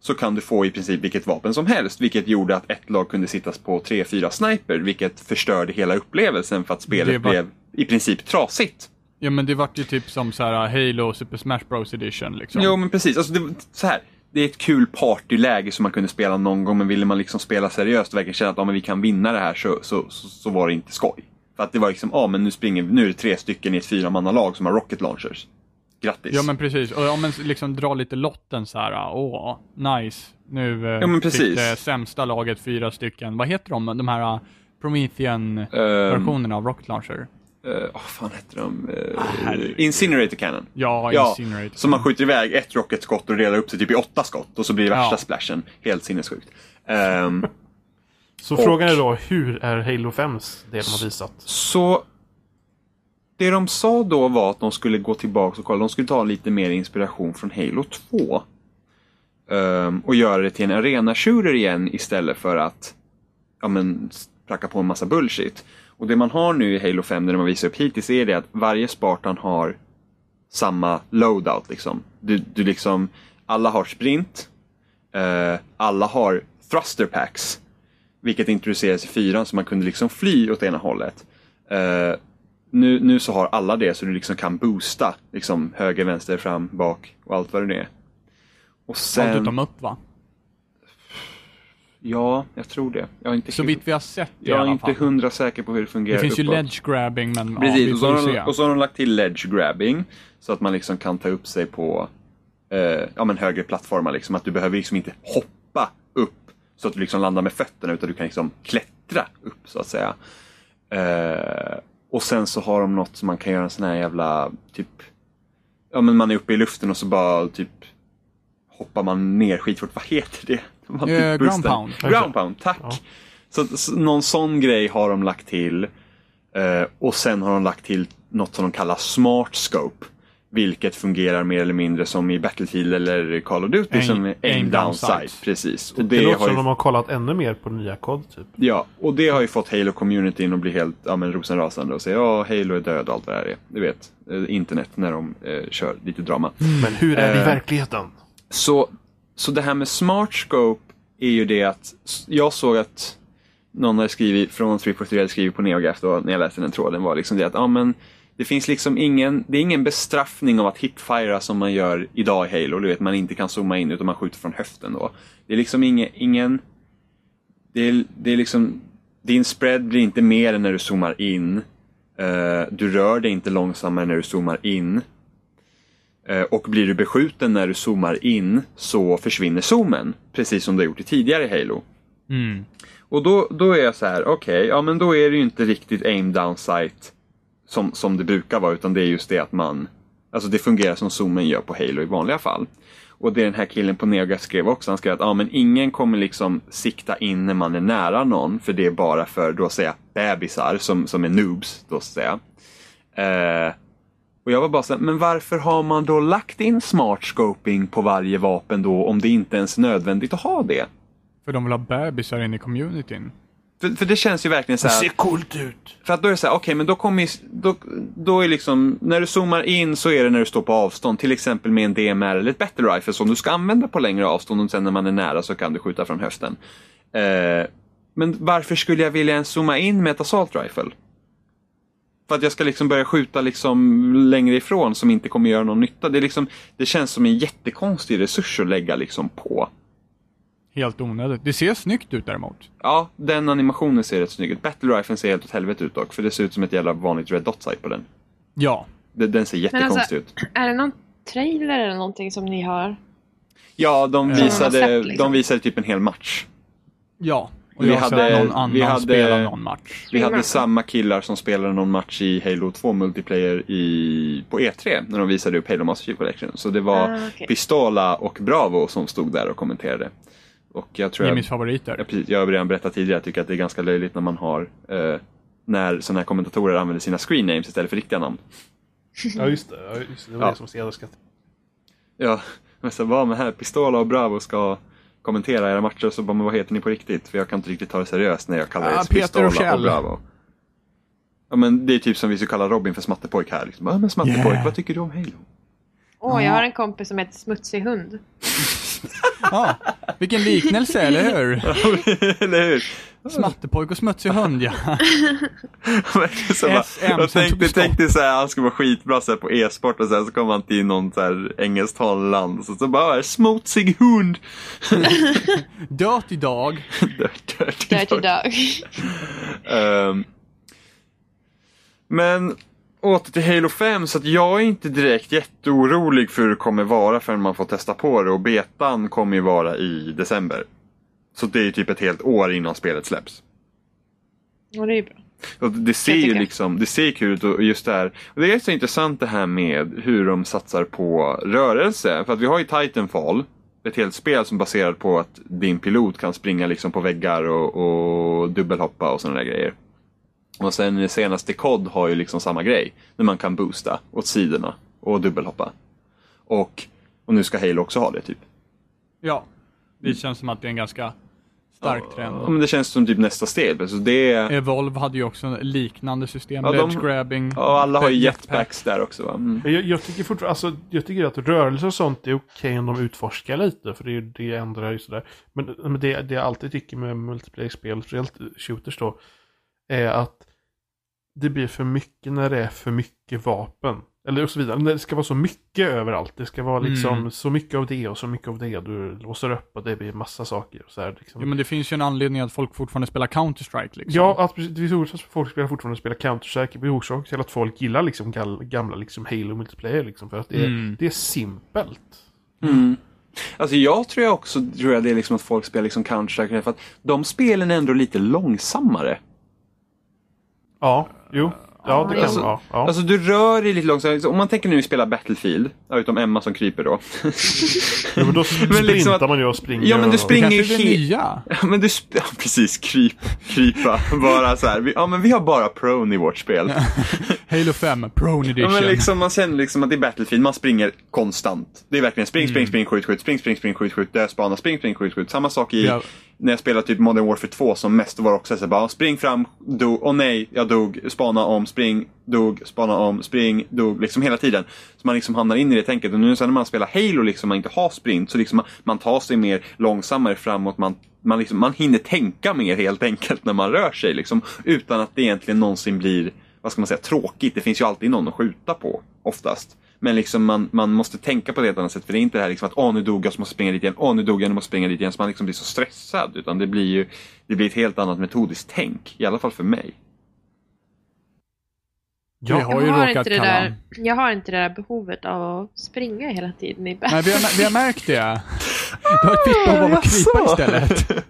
så kan du få i princip vilket vapen som helst. Vilket gjorde att ett lag kunde sittas på 3-4 sniper. Vilket förstörde hela upplevelsen för att spelet blev i princip trasigt. Ja men det vart ju typ som så här Halo Super Smash Bros Edition liksom. Jo men precis. Alltså, det, så här. Det är ett kul partyläge som man kunde spela någon gång men ville man liksom spela seriöst och verkligen känna att ja, men vi kan vinna det här så, så, så, så var det inte skoj. För att det var liksom, ja men nu springer nu är det tre stycken i ett fyramannalag som har rocket launchers. Grattis. Ja men precis, och om man liksom drar lite lotten så här, åh, nice. Nu eh, Ja, men precis. fick det sämsta laget fyra stycken, vad heter de, de här uh, Promethean-versionerna Ehm, av Rocket Launcher? Eh, vad fan heter de? Ah, herregud. Incinerator Cannon. Ja, Ja, Incinerate. Så man skjuter iväg ett rocketskott och delar upp sig typ i åtta skott och så blir det värsta Ja. splashen. Helt sinnessjukt. Ehm, Så Och- frågan är då, hur är Halo 5s det de har visat? Så det de sa då var att de skulle gå tillbaka och kolla. De skulle ta lite mer inspiration från Halo 2. Ehm, och göra det till en arena shooter igen istället för att ja, men, pracka på en massa bullshit. Och det man har nu i Halo 5 när man visar upp hittills är det att varje Spartan har samma loadout liksom. Du, du liksom, alla har sprint, eh, alla har thruster packs. Vilket introducerades i fyran så man kunde liksom fly åt ena hållet. Eh, nu, nu så har alla det så du liksom kan boosta liksom höger, vänster, fram, bak och allt vad det är. Och Allt sen... utom upp va? Ja, jag tror det. Jag är inte, Så vitt vi har sett i jag är alla inte fall. hundra säker på hur det fungerar Det finns ju uppåt. ledge grabbing men ja, Precis, vi och, så får har ju de, och så har de lagt till ledge grabbing. Så att man liksom kan ta upp sig på eh, ja, men högre plattformar. Liksom. Att du behöver liksom inte hoppa upp så att du liksom landar med fötterna utan du kan liksom klättra upp så att säga. Eh, och sen så har de något som man kan göra en sån här jävla typ ja, men man är uppe i luften och så bara typ hoppar man ner skitfort. Vad heter det? Eh, ground pound. Ground pound, tack. Ja. Så, så någon sån grej har de lagt till. Eh, och sen har de lagt till något som de kallar smart scope. Vilket fungerar mer eller mindre som i Battlefield eller Call of Duty Aim- som är aim, aim down sight. Precis. Och Det, det, låter har som ju, de har kollat ännu mer på nya kod typ. ja, och det har ju fått Halo-communityn att bli helt ja, men rosenrasande och säga ja, Halo är död och allt vad det här är. Du vet, eh, internet när de eh, kör lite drama. Men hur är det i Eh, verkligheten? Så, så det här med smart scope är ju det att jag såg att någon hade skrivit, från 343 hade skrivit på Neograph då, när jag läste den tråden var liksom det att ah, men det finns liksom ingen, det är ingen bestraffning av att hitfira som man gör idag i Halo. Du vet, man inte kan zooma in utan man skjuter från höften då. Det är liksom ingen, ingen det är, det är liksom, din spread blir inte mer än när du zoomar in. Uh, du rör dig inte långsammare när du zoomar in. Eh, Och blir du beskjuten när du zoomar in så försvinner zoomen. Precis som du har gjort i tidigare Halo. Mm. Och då, då är jag så här, okej, ja men då är det ju inte riktigt aim down sight som, som det brukar vara, utan det är just det att man, alltså det fungerar som zoomen gör på Halo i vanliga fall. Och det den här killen på Neogas skrev också, han skrev att ja, men ingen kommer liksom sikta in när man är nära någon, för det är bara för, då säga, bebisar som, som är noobs, då säga. Eh, och jag var bara så här, men varför har man då lagt in smart scoping på varje vapen då, om det inte ens är nödvändigt att ha det? För de vill ha bebisar in i communityn. För, för det känns ju verkligen så Det här. ser coolt ut. För att då är det så här, okej men då kommer ju, då, då är liksom, när du zoomar in så är det när du står på avstånd, till exempel med en DMR eller ett battle rifle som du ska använda på längre avstånd och sen när man är nära så kan du skjuta från höften. Eh, men varför skulle jag vilja ens zooma in med ett assault rifle? För att jag ska liksom börja skjuta liksom längre ifrån som inte kommer göra någon nytta. Det, är liksom, det känns som en jättekonstig resurs att lägga liksom på. Helt onödigt. Det ser snyggt ut däremot. Ja, den animationen ser rätt snygg ut. Battle riflen ser helt åt helvete ut dock, för det ser ut som ett jävla vanligt red dot sight på den. Ja. Den, den ser Men jättekonstig alltså, ut. är det någon trailer eller någonting som ni har? Ja, de visade, släppt, liksom. de visade typ en hel match. Ja. Och Vi jag hade- någon annan vi hade- spela någon match. Vi hade samma killar som spelade någon match i Halo 2 multiplayer i, på E3 när de visade upp Halo Master Chief Collection. Så det var Ah, okej. Pistola och Bravo som stod där och kommenterade. Och jag tror jag, Jimmys favoriter. jag, precis, jag har redan berättat tidigare, jag tycker att det är ganska löjligt när man har eh, när sådana här kommentatorer använder sina screen names istället för riktiga namn. Ja just det, ja, just det. det var Ja. det som så jävla skatt. Ja, men så vad med här, Pistola och Bravo ska kommentera era matcher så bara, men vad heter ni på riktigt? För jag kan inte riktigt ta det seriöst när jag kallar er Ah, för Peter och och, Kjell. Bravo. Ja men det är typ som vi skulle kalla Robin för smattepojk här. Liksom. Ja men smattepojk, Yeah. vad tycker du om Halo? Åh, jag har en kompis som heter Smutsig hund. Ja. Vilken liknelse, eller hur? Eller hur? Smattepojk och smutsig hund, ja. Verkligen så bara, SM jag tänkte, tänkte så här, han skulle vara skitbra så här, på e-sport och sen så kommer han till någon så här engelskt land och så, så bara smutsig hund. Dirty dog. Dirty Dirty dog. Dog. Ehm, men åter till Halo 5 så att jag är inte direkt jätteorolig för hur det kommer vara förrän man får testa på det och betan kommer ju vara i december. Så det är ju typ ett helt år innan spelet släpps. Och det är ju bra. Och det ser ju liksom, det ser kul ut och just det här. Och det är så intressant det här med hur de satsar på rörelse. För att vi har ju Titanfall, ett helt spel som baserar på att din pilot kan springa liksom på väggar och, och dubbelhoppa och sådana där grejer. Och sen det senaste COD har ju liksom samma grej. När man kan boosta åt sidorna och dubbelhoppa. Och, och nu ska Halo också ha det typ. Ja. Det känns som att det är en ganska stark Ja, trend. men det känns som typ nästa steg. Så det är... Evolve hade ju också en liknande system. Ja, de- grabbing. Ja, alla har ju jetpack. jetpacks där också va? Mm. Jag, jag tycker fortfarande, alltså, jag tycker att rörelse och sånt är okej om de utforskar lite, för det, det ändrar ju sådär. Men, men det, det jag alltid tycker med multiplayer-spel, speciellt shooters då, är att det blir för mycket när det är för mycket vapen. Eller och så vidare. Det ska vara så mycket överallt. Det ska vara liksom Mm. så mycket av det och så mycket av det. Du låser upp och det blir massa saker. Och så här, liksom. Jo, men det finns ju en anledning att folk fortfarande spelar Counter-Strike liksom. Ja, att, precis, det finns orsak till att folk spelar fortfarande spelar Counter-Strike. Det finns orsak till att folk gillar liksom gamla liksom Halo multiplayer. Liksom, för att det, är- Mm. det är simpelt. Mm. Alltså jag tror jag också tror jag det är liksom att folk spelar liksom Counter-Strike för att de spelen är ändå lite långsammare. Ja, jo. Ja, det kan Alltså- vara. Ja. Alltså du rör dig lite långsamt. Om man tänker nu spela Battlefield, ja, utom Emma som kryper då. Ja, men då sprintar liksom att- man ju och springer. Ja, men du springer- nya. Ja, men du, sp- ja, precis, kryp, krypa. Bara så här. Vi, ja men vi har bara prone i vårt spel. Halo 5, Prone Edition. Ja, men liksom, man känner liksom att i Battlefield, man springer konstant. Det är verkligen spring, spring, spring, skjut, skjut, spring, spring, spring, skjut, skjut, dö, spana, spring, spring, skjut, skjut. Samma sak i, Ja när jag spelade typ Modern Warfare 2 som mest var också så bara spring fram, dog, åh nej, jag dog, spana om, spring, dog, spana om, spring, dog, liksom hela tiden. Så man liksom hamnar in i det tänket. Och nu sen när man spelar Halo, liksom man inte har sprint, så liksom man, man tar sig mer långsammare framåt, man man, liksom, man hinner tänka mer helt enkelt när man rör sig. Liksom, utan att det egentligen någonsin blir vad ska man säga, tråkigt. Det finns ju alltid någon att skjuta på, oftast. Men liksom man, man måste tänka på det på ett annat sätt. För det är inte det här liksom att åh nu dog jag så måste jag springa dit igen. Åh nu dog jag, nu måste jag springa dit igen. Så man liksom blir så stressad. Utan det blir ju det blir ett helt annat metodiskt tänk. I alla fall för mig. Vi har ju jag, har inte det kalla... där, jag har inte det där behovet av att springa hela tiden i Nej, vi har, vi har märkt det. Du har ett kvitto av att krypa istället.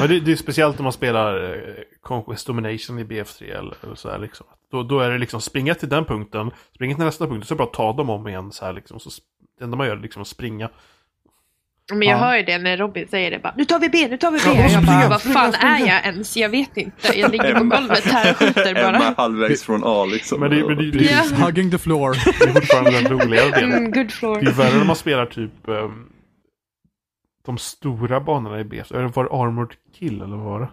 Ja, det, det är speciellt när man spelar eh, Conquest Domination i BF3 eller, eller så här liksom. Då, då är det liksom springa till den punkten, springa till nästa punkt, så bara ta dem om igen så här liksom. Så det enda man gör är liksom att springa. Men jag Ja. hör ju det när Robin säger det bara Nu tar vi B, nu tar vi B. Ja, jag springa, bara, vad fan springa. är jag ens? Jag vet inte. Jag ligger på Emma. golvet här och skjuter Emma bara. halvvägs från A liksom. Men det, men det, det, det, Hugging the floor. det är fortfarande den roligare delen. Mm, good Det floor. är ju värre när man spelar typ ehm, de stora banorna i BF. Var det Armored Kill eller vad var det?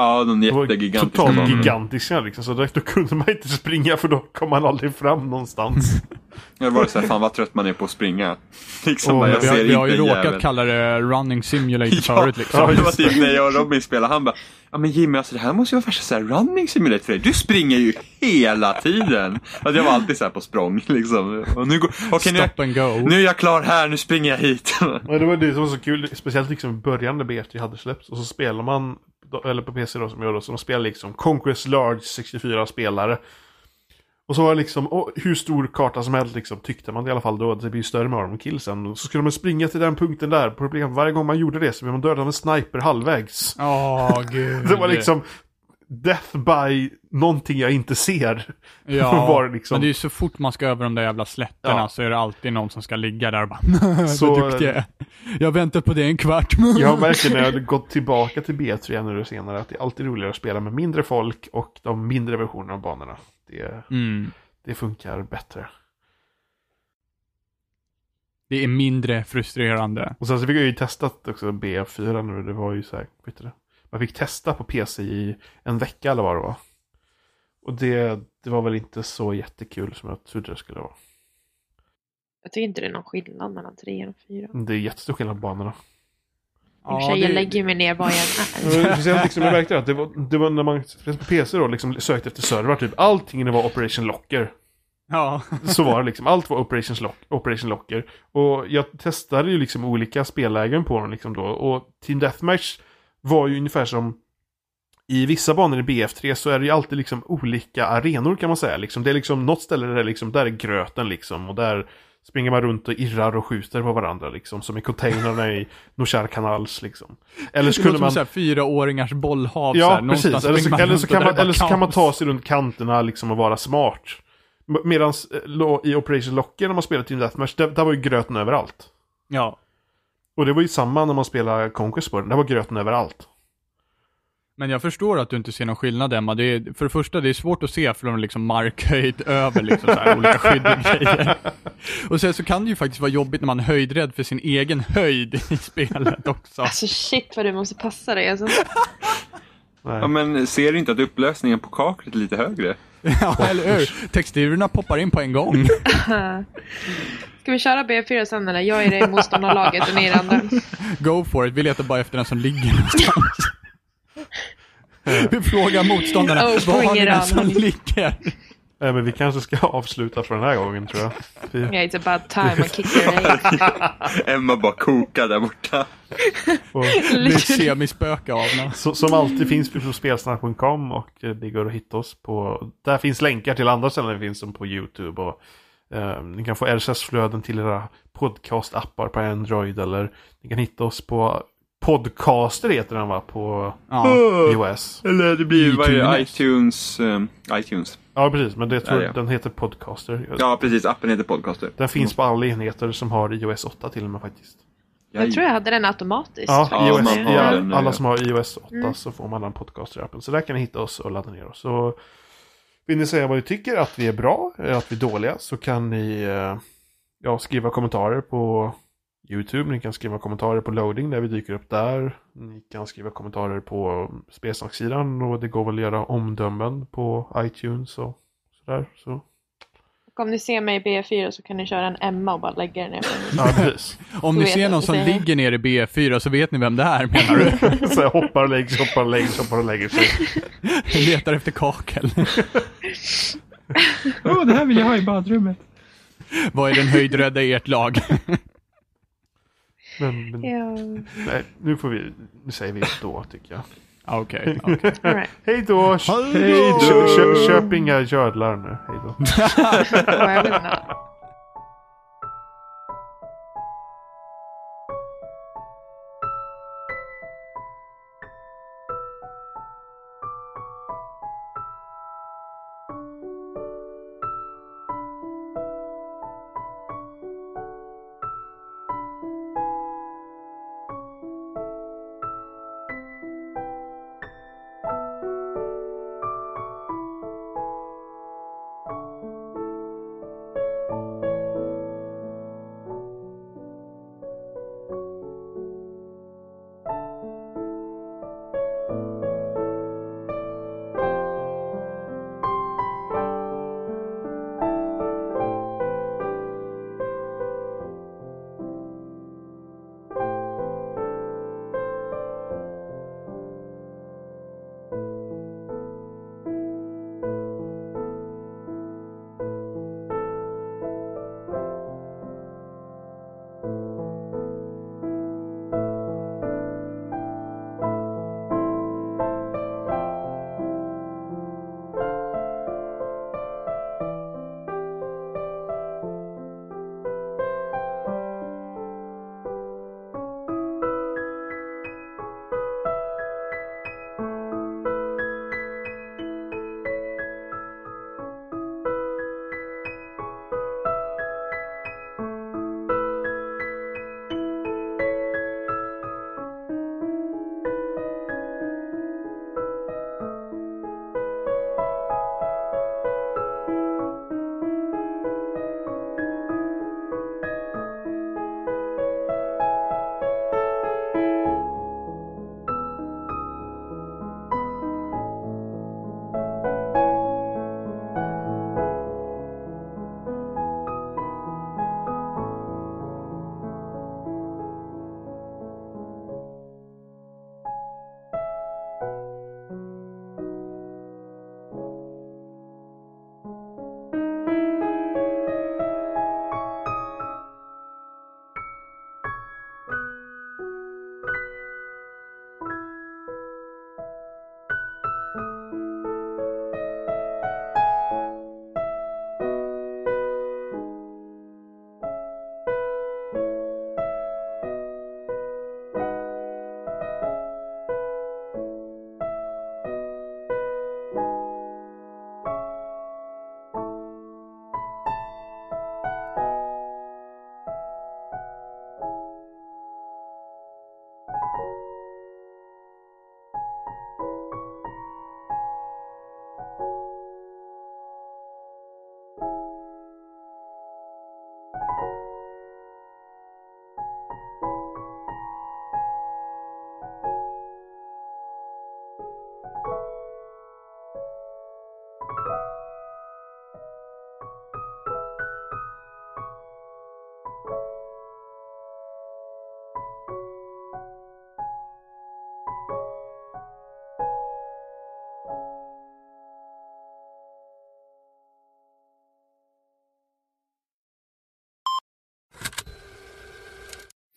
Ja, de jättegigantiska totalt banorna. gigantiska liksom. Så då, då kunde man inte springa för då kom man aldrig fram någonstans. Jag var så här, fan vad trött man är på att springa. Liksom, bara, jag Vi ser vi har ju råkat jävel. kalla det running simulator förut liksom. Ja, det var typ när jag och Robin spelade, han bara Ja men Jimmy, alltså det här måste ju vara värsta running simulator för dig. Du springer ju hela tiden. Alltså, jag var alltid så här på språng liksom. Och nu, går, nu, är Stop and go. nu är jag klar här, nu springer jag hit. Ja, det var det som var så kul, speciellt liksom i början när BFT hade släppts. Och så spelar man, eller på PC då som jag då, de spelar liksom Conquest Large 64 spelare. Och så var det liksom, och hur stor karta som helst liksom, tyckte man i alla fall då. Det blir ju större med Arm. Och så skulle man springa till den punkten där. Problemet varje gång man gjorde det så blev man dödad av en sniper halvvägs. Åh, gud. Det var liksom Death by någonting jag inte ser. Ja, var liksom. men det är ju så fort man ska över de där jävla slätterna Ja. så är det alltid någon som ska ligga där och bara Så- duktig jag är. Jag har väntat på det en kvart. Jag märker när jag hade gått tillbaka till B3 nu senare att det är alltid roligare att spela med mindre folk och de mindre versionerna av banorna. Det, Mm. det funkar bättre. Det är mindre frustrerande. Och sen så fick jag ju testat också B4 nu. Det var ju så här, vet du det? Man fick testa på PC i en vecka eller vad det var. Och det, det var väl inte så jättekul som jag trodde det skulle vara. Jag tycker inte det är någon skillnad mellan trean och fyran. Det är jättestor skillnad på banorna. Och för sig, jag lägger mig ner var jag är. Speciellt liksom, jag märkte att det var, det var när man på PC då liksom sökte efter servrar typ. Allting det var Operation Locker. Ja. Så var det liksom. Allt var Operation, Lock, Operation Locker. Och jag testade ju liksom olika spellägen på dem liksom då. Och Team Deathmatch var ju ungefär som i vissa banor i BF3 så är det ju alltid liksom olika arenor kan man säga. Liksom, det är liksom något ställe där, liksom, där är gröten liksom. Och där springer man runt och irrar och skjuter på varandra liksom. Som i containrarna i Noshar Kanals liksom. Eller så kunde som man... så här fyraåringars bollhav. så Ja, här. Någonstans precis. Eller så, eller, så kan man, eller så kan man ta sig runt kanterna liksom och vara smart. Medan i Operation Locker när man spelar Team Deathmatch, där, där var ju gröten överallt. Ja. Och det var ju samma när man spelade Conquest på den, där var gröten överallt. Men jag förstår att du inte ser någon skillnad Emma. Det är, för det första, det är svårt att se från liksom markhöjd över liksom så här, olika skydd och grejer. Och sen så kan det ju faktiskt vara jobbigt när man är höjdrädd för sin egen höjd i spelet också. Alltså shit vad du måste passa dig alltså. Ja, men ser du inte att upplösningen på kaklet är lite högre? Ja, eller hur? Texturerna poppar in på en gång. Ska vi köra B4 sen eller? Jag är det i motståndarlaget och ni är det andra. Go for it, vi letar bara efter den som ligger någonstans. Vi frågar motståndarna, Oh, var har ni den som ligger? Nej, men vi kanske ska avsluta för den här gången tror jag. Vi, Yeah, it's about time I kick your ass. Emma bara kokar där borta. och, Vi semispöka av den. så, som alltid finns vi på spelsnack.com och eh, det går att hitta oss på... Där finns länkar till andra ställen, det finns som på YouTube och eh, ni kan få RSS-flöden till era podcast-appar på Android eller ni kan hitta oss på Podcaster heter den va, på Ja. iOS. Eller det blir iTunes. iTunes. ehm, iTunes. Ja, precis. Men det tror, Ja, ja. den heter Podcaster. Ja, precis. Appen heter Podcaster. Den finns på alla enheter som har iOS 8 till och med faktiskt. Jag tror jag hade den automatiskt. Ja, Ja, iOS, man har ja, den, alla ja. som har iOS 8 Mm. så får man den Podcaster-appen. Så där kan ni hitta oss och ladda ner oss. Så vill ni säga vad ni tycker, att vi är bra, eller att vi är dåliga, så kan ni eh, ja, skriva kommentarer på YouTube. Ni kan skriva kommentarer på loading där vi dyker upp där. Ni kan skriva kommentarer på spelsnacksidan och det går väl att göra omdömen på iTunes och sådär. Så. Och om ni ser mig i B4 så kan ni köra en Emma och bara lägga den ner Ja, precis. Om ni ser någon som det. ligger nere i B4 så vet ni vem det är menar du? Så jag hoppar och lägger sig, hoppar och lägger sig, hoppar och lägger sig. Letar efter kakel. Åh, det här vill jag ha i badrummet. Vad är den höjdrädda i ert lag? Men, men Ja, nej, nu får vi, nu säger vi då tycker jag. Okej, okej. right. Hej då! Hej då! Kö, kö, köp inga gödlar nu. Hej då.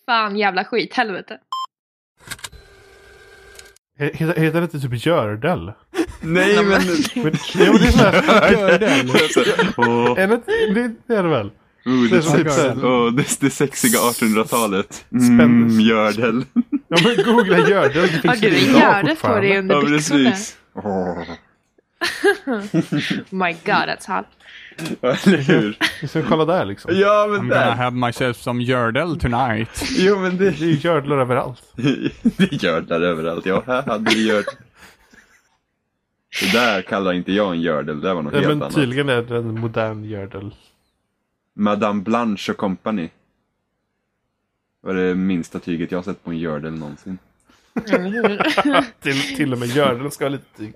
Fan jävla skit, helvete. He- Heter, heter det inte typ gördel? Nej, men... Men, jo, det är såhär. Gördel. Är det, det, det är det väl? oh, Det är det, typ åh, det, det sexiga 1800-talet. Spändes. Mm, gördel. Ja men googla gördel. Det finns gud, ju idag fortfarande. det under Ja, precis. Åh. my god, that's hot. Eller hur? Vi ska kolla där liksom. Ja, men I'm gonna där. have myself some gördel tonight. Jo, men det, Det är ju gördlar överallt. det gördlar överallt. Ja, här hade vi gört. Det där kallar inte jag en gördel, det var något Nej, helt men annat. tydligen är det en modern gördel. Madame Blanche och Company. var det minsta tyget jag sett på en gördel någonsin. Till, till och med gördeln ska ha lite tyg.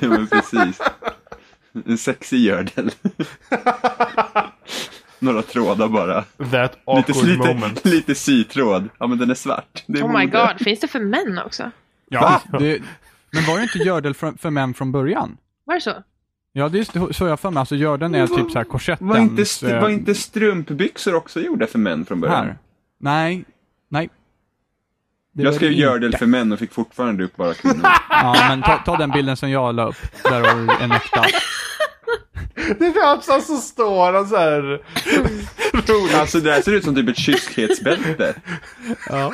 Ja, men precis. En sexig gördel. Några trådar bara. That Lite, awkward lite, moment. lite sytråd. Ja, men den är svart. Det är Oh my mode. god, finns det för män också? Ja, det, men var det inte gördel för, för män från början? Var det så? Ja, det är så jag för mig. Alltså gördeln är typ så här korsettens... Var inte, st- eh, var inte strumpbyxor också gjorda för män från början? Här. Nej. Nej. Det Jag skrev det gördel för män och fick fortfarande upp bara kvinnor. Ja, men ta, ta den bilden som jag la upp. Där har du en äkta. Det är alltså så står han så här. roligt. alltså det här ser ut som typ ett kyskhetsbälte. Ja.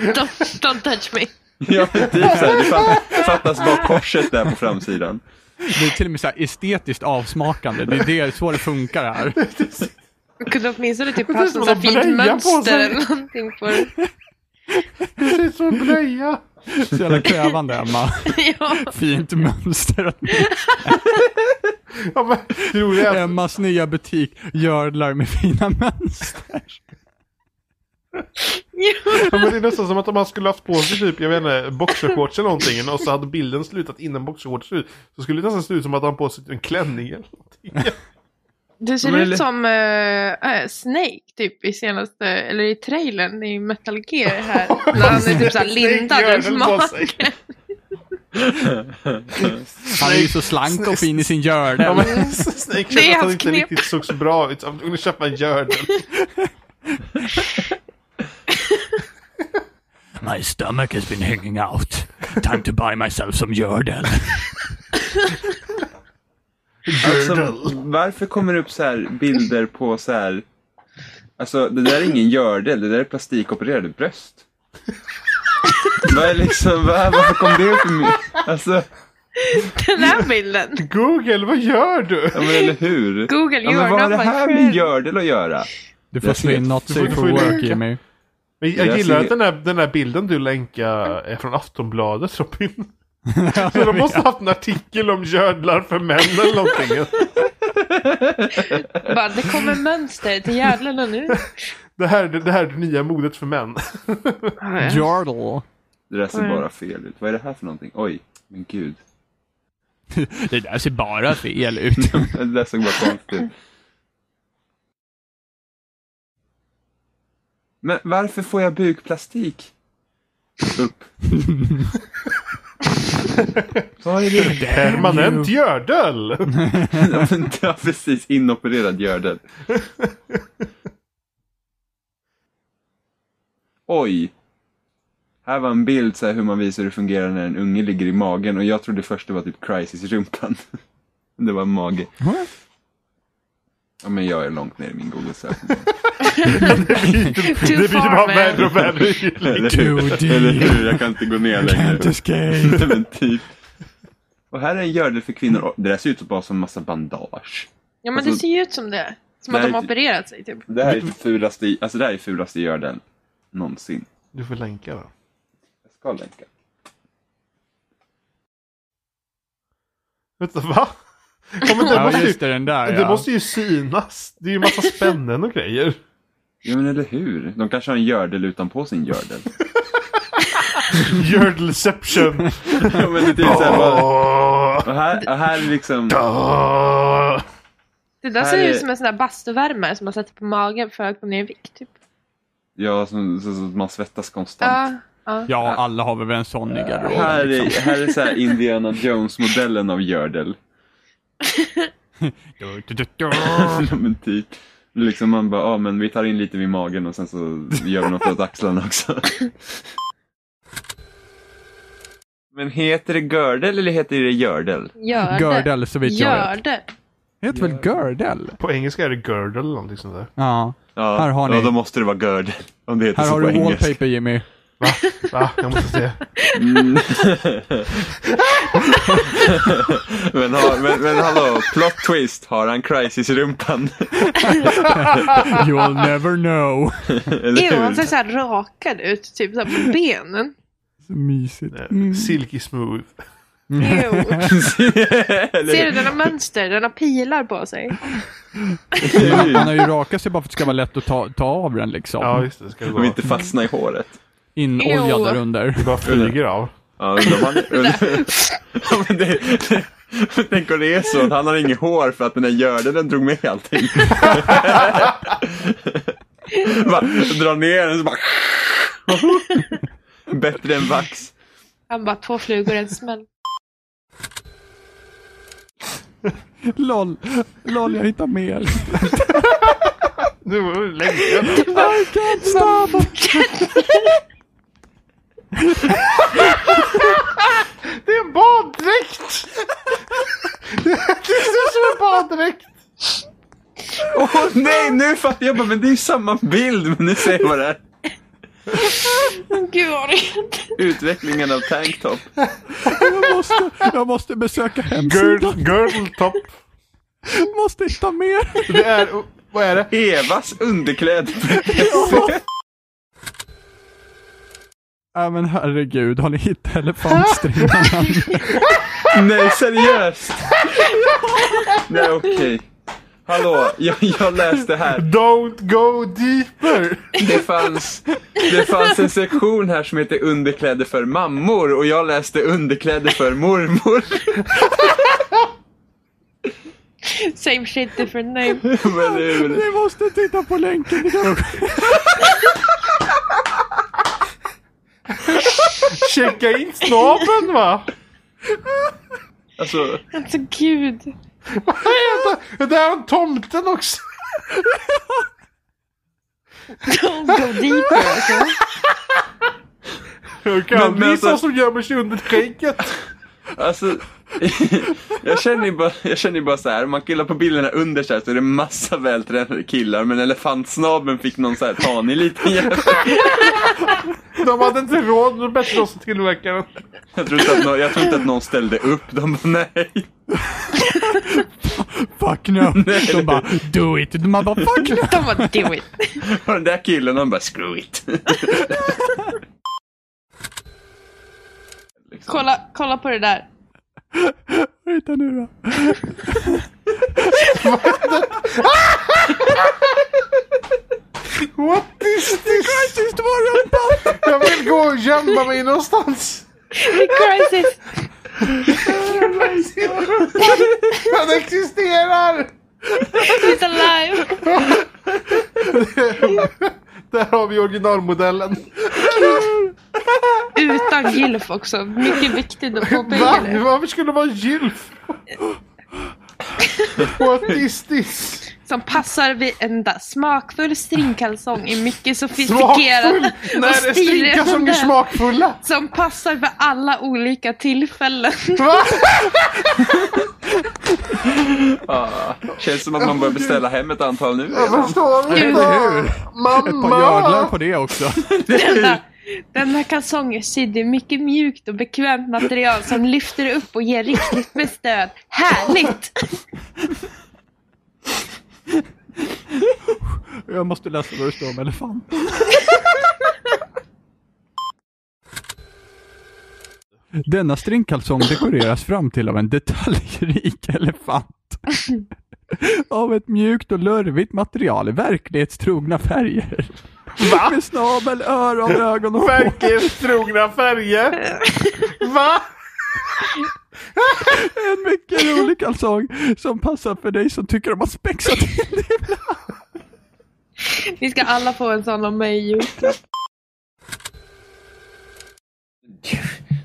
Don't, don't touch me. Ja, typ såhär, det fatt- fattas bara korset där på framsidan. Det är till och med så här estetiskt avsmakande. Det är det, så det funkar här. Jag kunde åtminstone typ ser ha ut som så att fint mönster eller någonting på det. Det ser ut som en blöja. Så jävla krävande, Emma. Ja. Fint mönster. Ja, men, det att Emmas nya butik, gördlar med fina mönster. Ja, men det är nästan som att om man skulle haft på sig typ, jag vet inte, boxershorts eller någonting och så hade bilden slutat innan boxershorts ut. Så skulle det nästan se ut som att han på sig en klänning eller någonting. Du ser Men ut som äh, Snake typ i senaste, eller i trailern i Metal Gear här. När han är typ såhär lindad runt magen. Han är ju så slank och fin i sin Ja, gördel. men Snake Det är kände att han inte knep. riktigt såg så bra ut. Han kunde köpa en gördel. My stomach has been hanging out. Time to buy myself some gördel. Alltså, varför kommer det upp så här bilder på så här... Alltså, det där är ingen gördel, det där är plastikopererade bröst. Vad är liksom, vad, varför kom det upp i min... Alltså, Den här bilden. Google, vad gör du? ja men eller hur? Google, Ja, men vad har det här med gördel att göra? Du får slå in får- safe du for får work. Jimmy. Men jag Jag gillar ser- att den här, den här bilden du länkar är från Aftonbladet Robin. Så de måste ha haft en artikel om gördlar för män eller någonting. Bara, det kommer mönster till jävlarna nu. Det här, det här är det nya modet för män. Jordle. Det där ser bara fel ut. Vad är det här för någonting? Oj, men gud. Det där ser bara fel ut. Det där såg bara konstigt ut. Men varför får jag bukplastik? Upp. Permanent gördel! Ja, men precis inopererad gördel. Oj. Här var en bild så här hur man visar hur det fungerar när en unge ligger i magen och jag trodde först det var typ crisis i rumpan. Det var en mage. Ja, men jag är långt ner i min Google-sökning. Det blir bara värre och värre. Eller. Eller hur? Jag kan inte gå ner längre. Can't escape. men typ. Och här är en gördel för kvinnor. Det där ser ut som bara som en massa bandage. Ja men Alltså- det ser ju ut som det. Som att Nej, de har det- opererat sig typ. Det här är fulaste, alltså det här är fulaste gördeln någonsin. Du får länka då. Jag ska länka. Vänta, va? Ja, men det, Ja, måste just ju, det, den där det ja. måste ju synas. Det är ju massa spännen och grejer. Ja men eller hur? De kanske har en gördel utanpå sin gördel. Gördelception. ja, men det är typ såhär bara... Och här, och här är liksom... Det där Här ser är- ut som en sån där bastuvärmare som man sätter på magen för att gå ner i vikt typ. Ja, så, så, så man svettas konstant. Ja. ja. Ja, alla har väl en sån i Här garderoben. är, Liksom. här är så här Indiana Jones-modellen av gördel. men typ. Liksom man bara, ja men vi tar in lite vid magen och sen så gör vi något åt axlarna också. men heter det gördel eller heter det gördel? Gör det. Gördel, så vitt jag vet. det. Heter väl gördel? På engelska är det girdle eller någonting sånt där. Ja. Ja, Här har ni. ja då måste det vara gördel. Om det heter Här så har på du engelska. wallpaper Jimmy. Va? Va? Jag måste se. Mm. men, har, men, men hallå, plot twist. Har han crisis i rumpan? You'll never know. Ew, han ser så här rakad ut, typ så här på benen. Så mysigt. Eh, Silky smooth. Ser du, den har mönster, den har pilar på sig. Man, man har ju rakat sig bara för att det ska vara lätt att ta, ta av den liksom. Ja, just det. det Ska Och gå. inte fastna i håret. Inoljad där under. Det bara flyger av. Ja, undrar man, undrar, ja, men det, det, tänk om det är så att han har inget hår för att den där görden drog med allting. bara, dra ner den så bara... Bättre än vax. Han bara två flugor i en smäll. LOL, LOL jag hittar mer. Nu var det länge sedan. I can't stop! Det är en baddräkt! Det ser ut som en baddräkt! Åh nej, nu fattar jag bara, men det är ju samma bild, men nu ser jag vad det är. Gud vad Utvecklingen av tanktop. Jag måste, jag måste besöka hemsidan. girdle top. Måste hitta mer. Det är, vad är det? Evas underkläder. Ja men herregud, har ni hittat elefantstringarna? nej, seriöst. Nej, okej. Hallå, jag, jag läste här. Don't go deeper! Det fanns, det fanns en sektion här som heter underkläder för mammor och jag läste underkläder för mormor. Same shit different name. Men det är väl- Ni måste titta på länken. Checka in snabeln va? Alltså, Alltså gud. Vad är det? Det är en tomten också. Don't go deeper alltså. Jag kan Men- men visa alltså- som gömmer sig under skägget. alltså jag känner bara, jag känner ju bara så här, om man killar på bilderna under så här så är det massa vältränade killar men elefantsnabeln fick någon så här tanig liten jävel. De hade inte råd med bättre hos tillverkaren. Jag tror, inte att någon, jag tror inte att någon ställde upp. De bara, nej. Fuck no. De bara, do it. De bara, fuck no. De bara do it. Och den där killen, han bara, screw it. Liksom. Kolla, kolla på det där. Hitta nu då. What is this? Var rumpan. Jag vill gå och gömma mig någonstans. Crisis. Han existerar! He's alive. Där har vi originalmodellen. Utan gylf också. Mycket viktigt att påpeka Va? det. Varför skulle det vara gylf? What is this? Som passar vid en da- smakfull stringkalsong i mycket sofistikerad Smakfull? När är stringkalsonger smakfulla? Som passar för alla olika tillfällen. Va? Ah, känns som att man börjar beställa hem ett antal nu. Jag förstår inte. Eller hur? Ett par Mamma! på det också. Denna, denna kalsong är sydd i mycket mjukt och bekvämt material som lyfter upp och ger riktigt med stöd. Härligt! Jag måste läsa vad det står om elefanten. Denna stringkalsong dekoreras fram till av en detaljrik elefant. av ett mjukt och lurvigt material i verklighetstrogna färger. Va? Med snabel, öron, ögon och hår. Verklighetstrogna färger. Va? En mycket rolig kalsong som passar för dig som tycker om att spexa till det. Vi ska alla få en sån av mig i julklapp.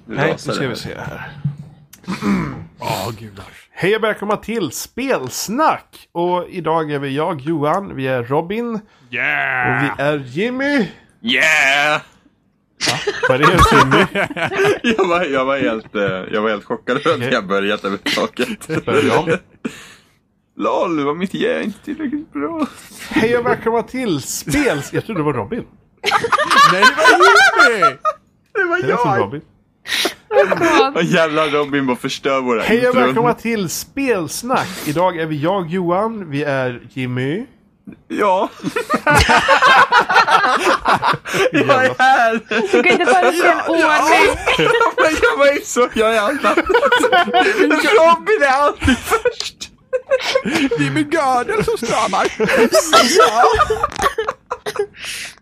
Nej, nu ska vi se här. Åh gudar. Hej och välkomna till Spelsnack! Och idag är vi jag, Johan, vi är Robin och Yeah! vi är Jimmy. Yeah! Vad är det Jimmy? Jag var, jag var, helt, eh, jag var helt chockad över att jag började överhuvudtaget. Börjar om. LOL, var mitt yeah inte tillräckligt bra? Hej och välkomna till Spels... Jag trodde det var Robin. Nej, det var Jimmy! Det lät som Robin. God. Vad jävla Robin bara förstör våra Hej och välkomna till Spelsnack! Idag är vi jag Johan, vi är Jimmy. Ja. jag är här. Du kan inte föreslå en ordning. Men jag var ju så, jag är annat. Robin är alltid först. Jimmy Gördel som stramar.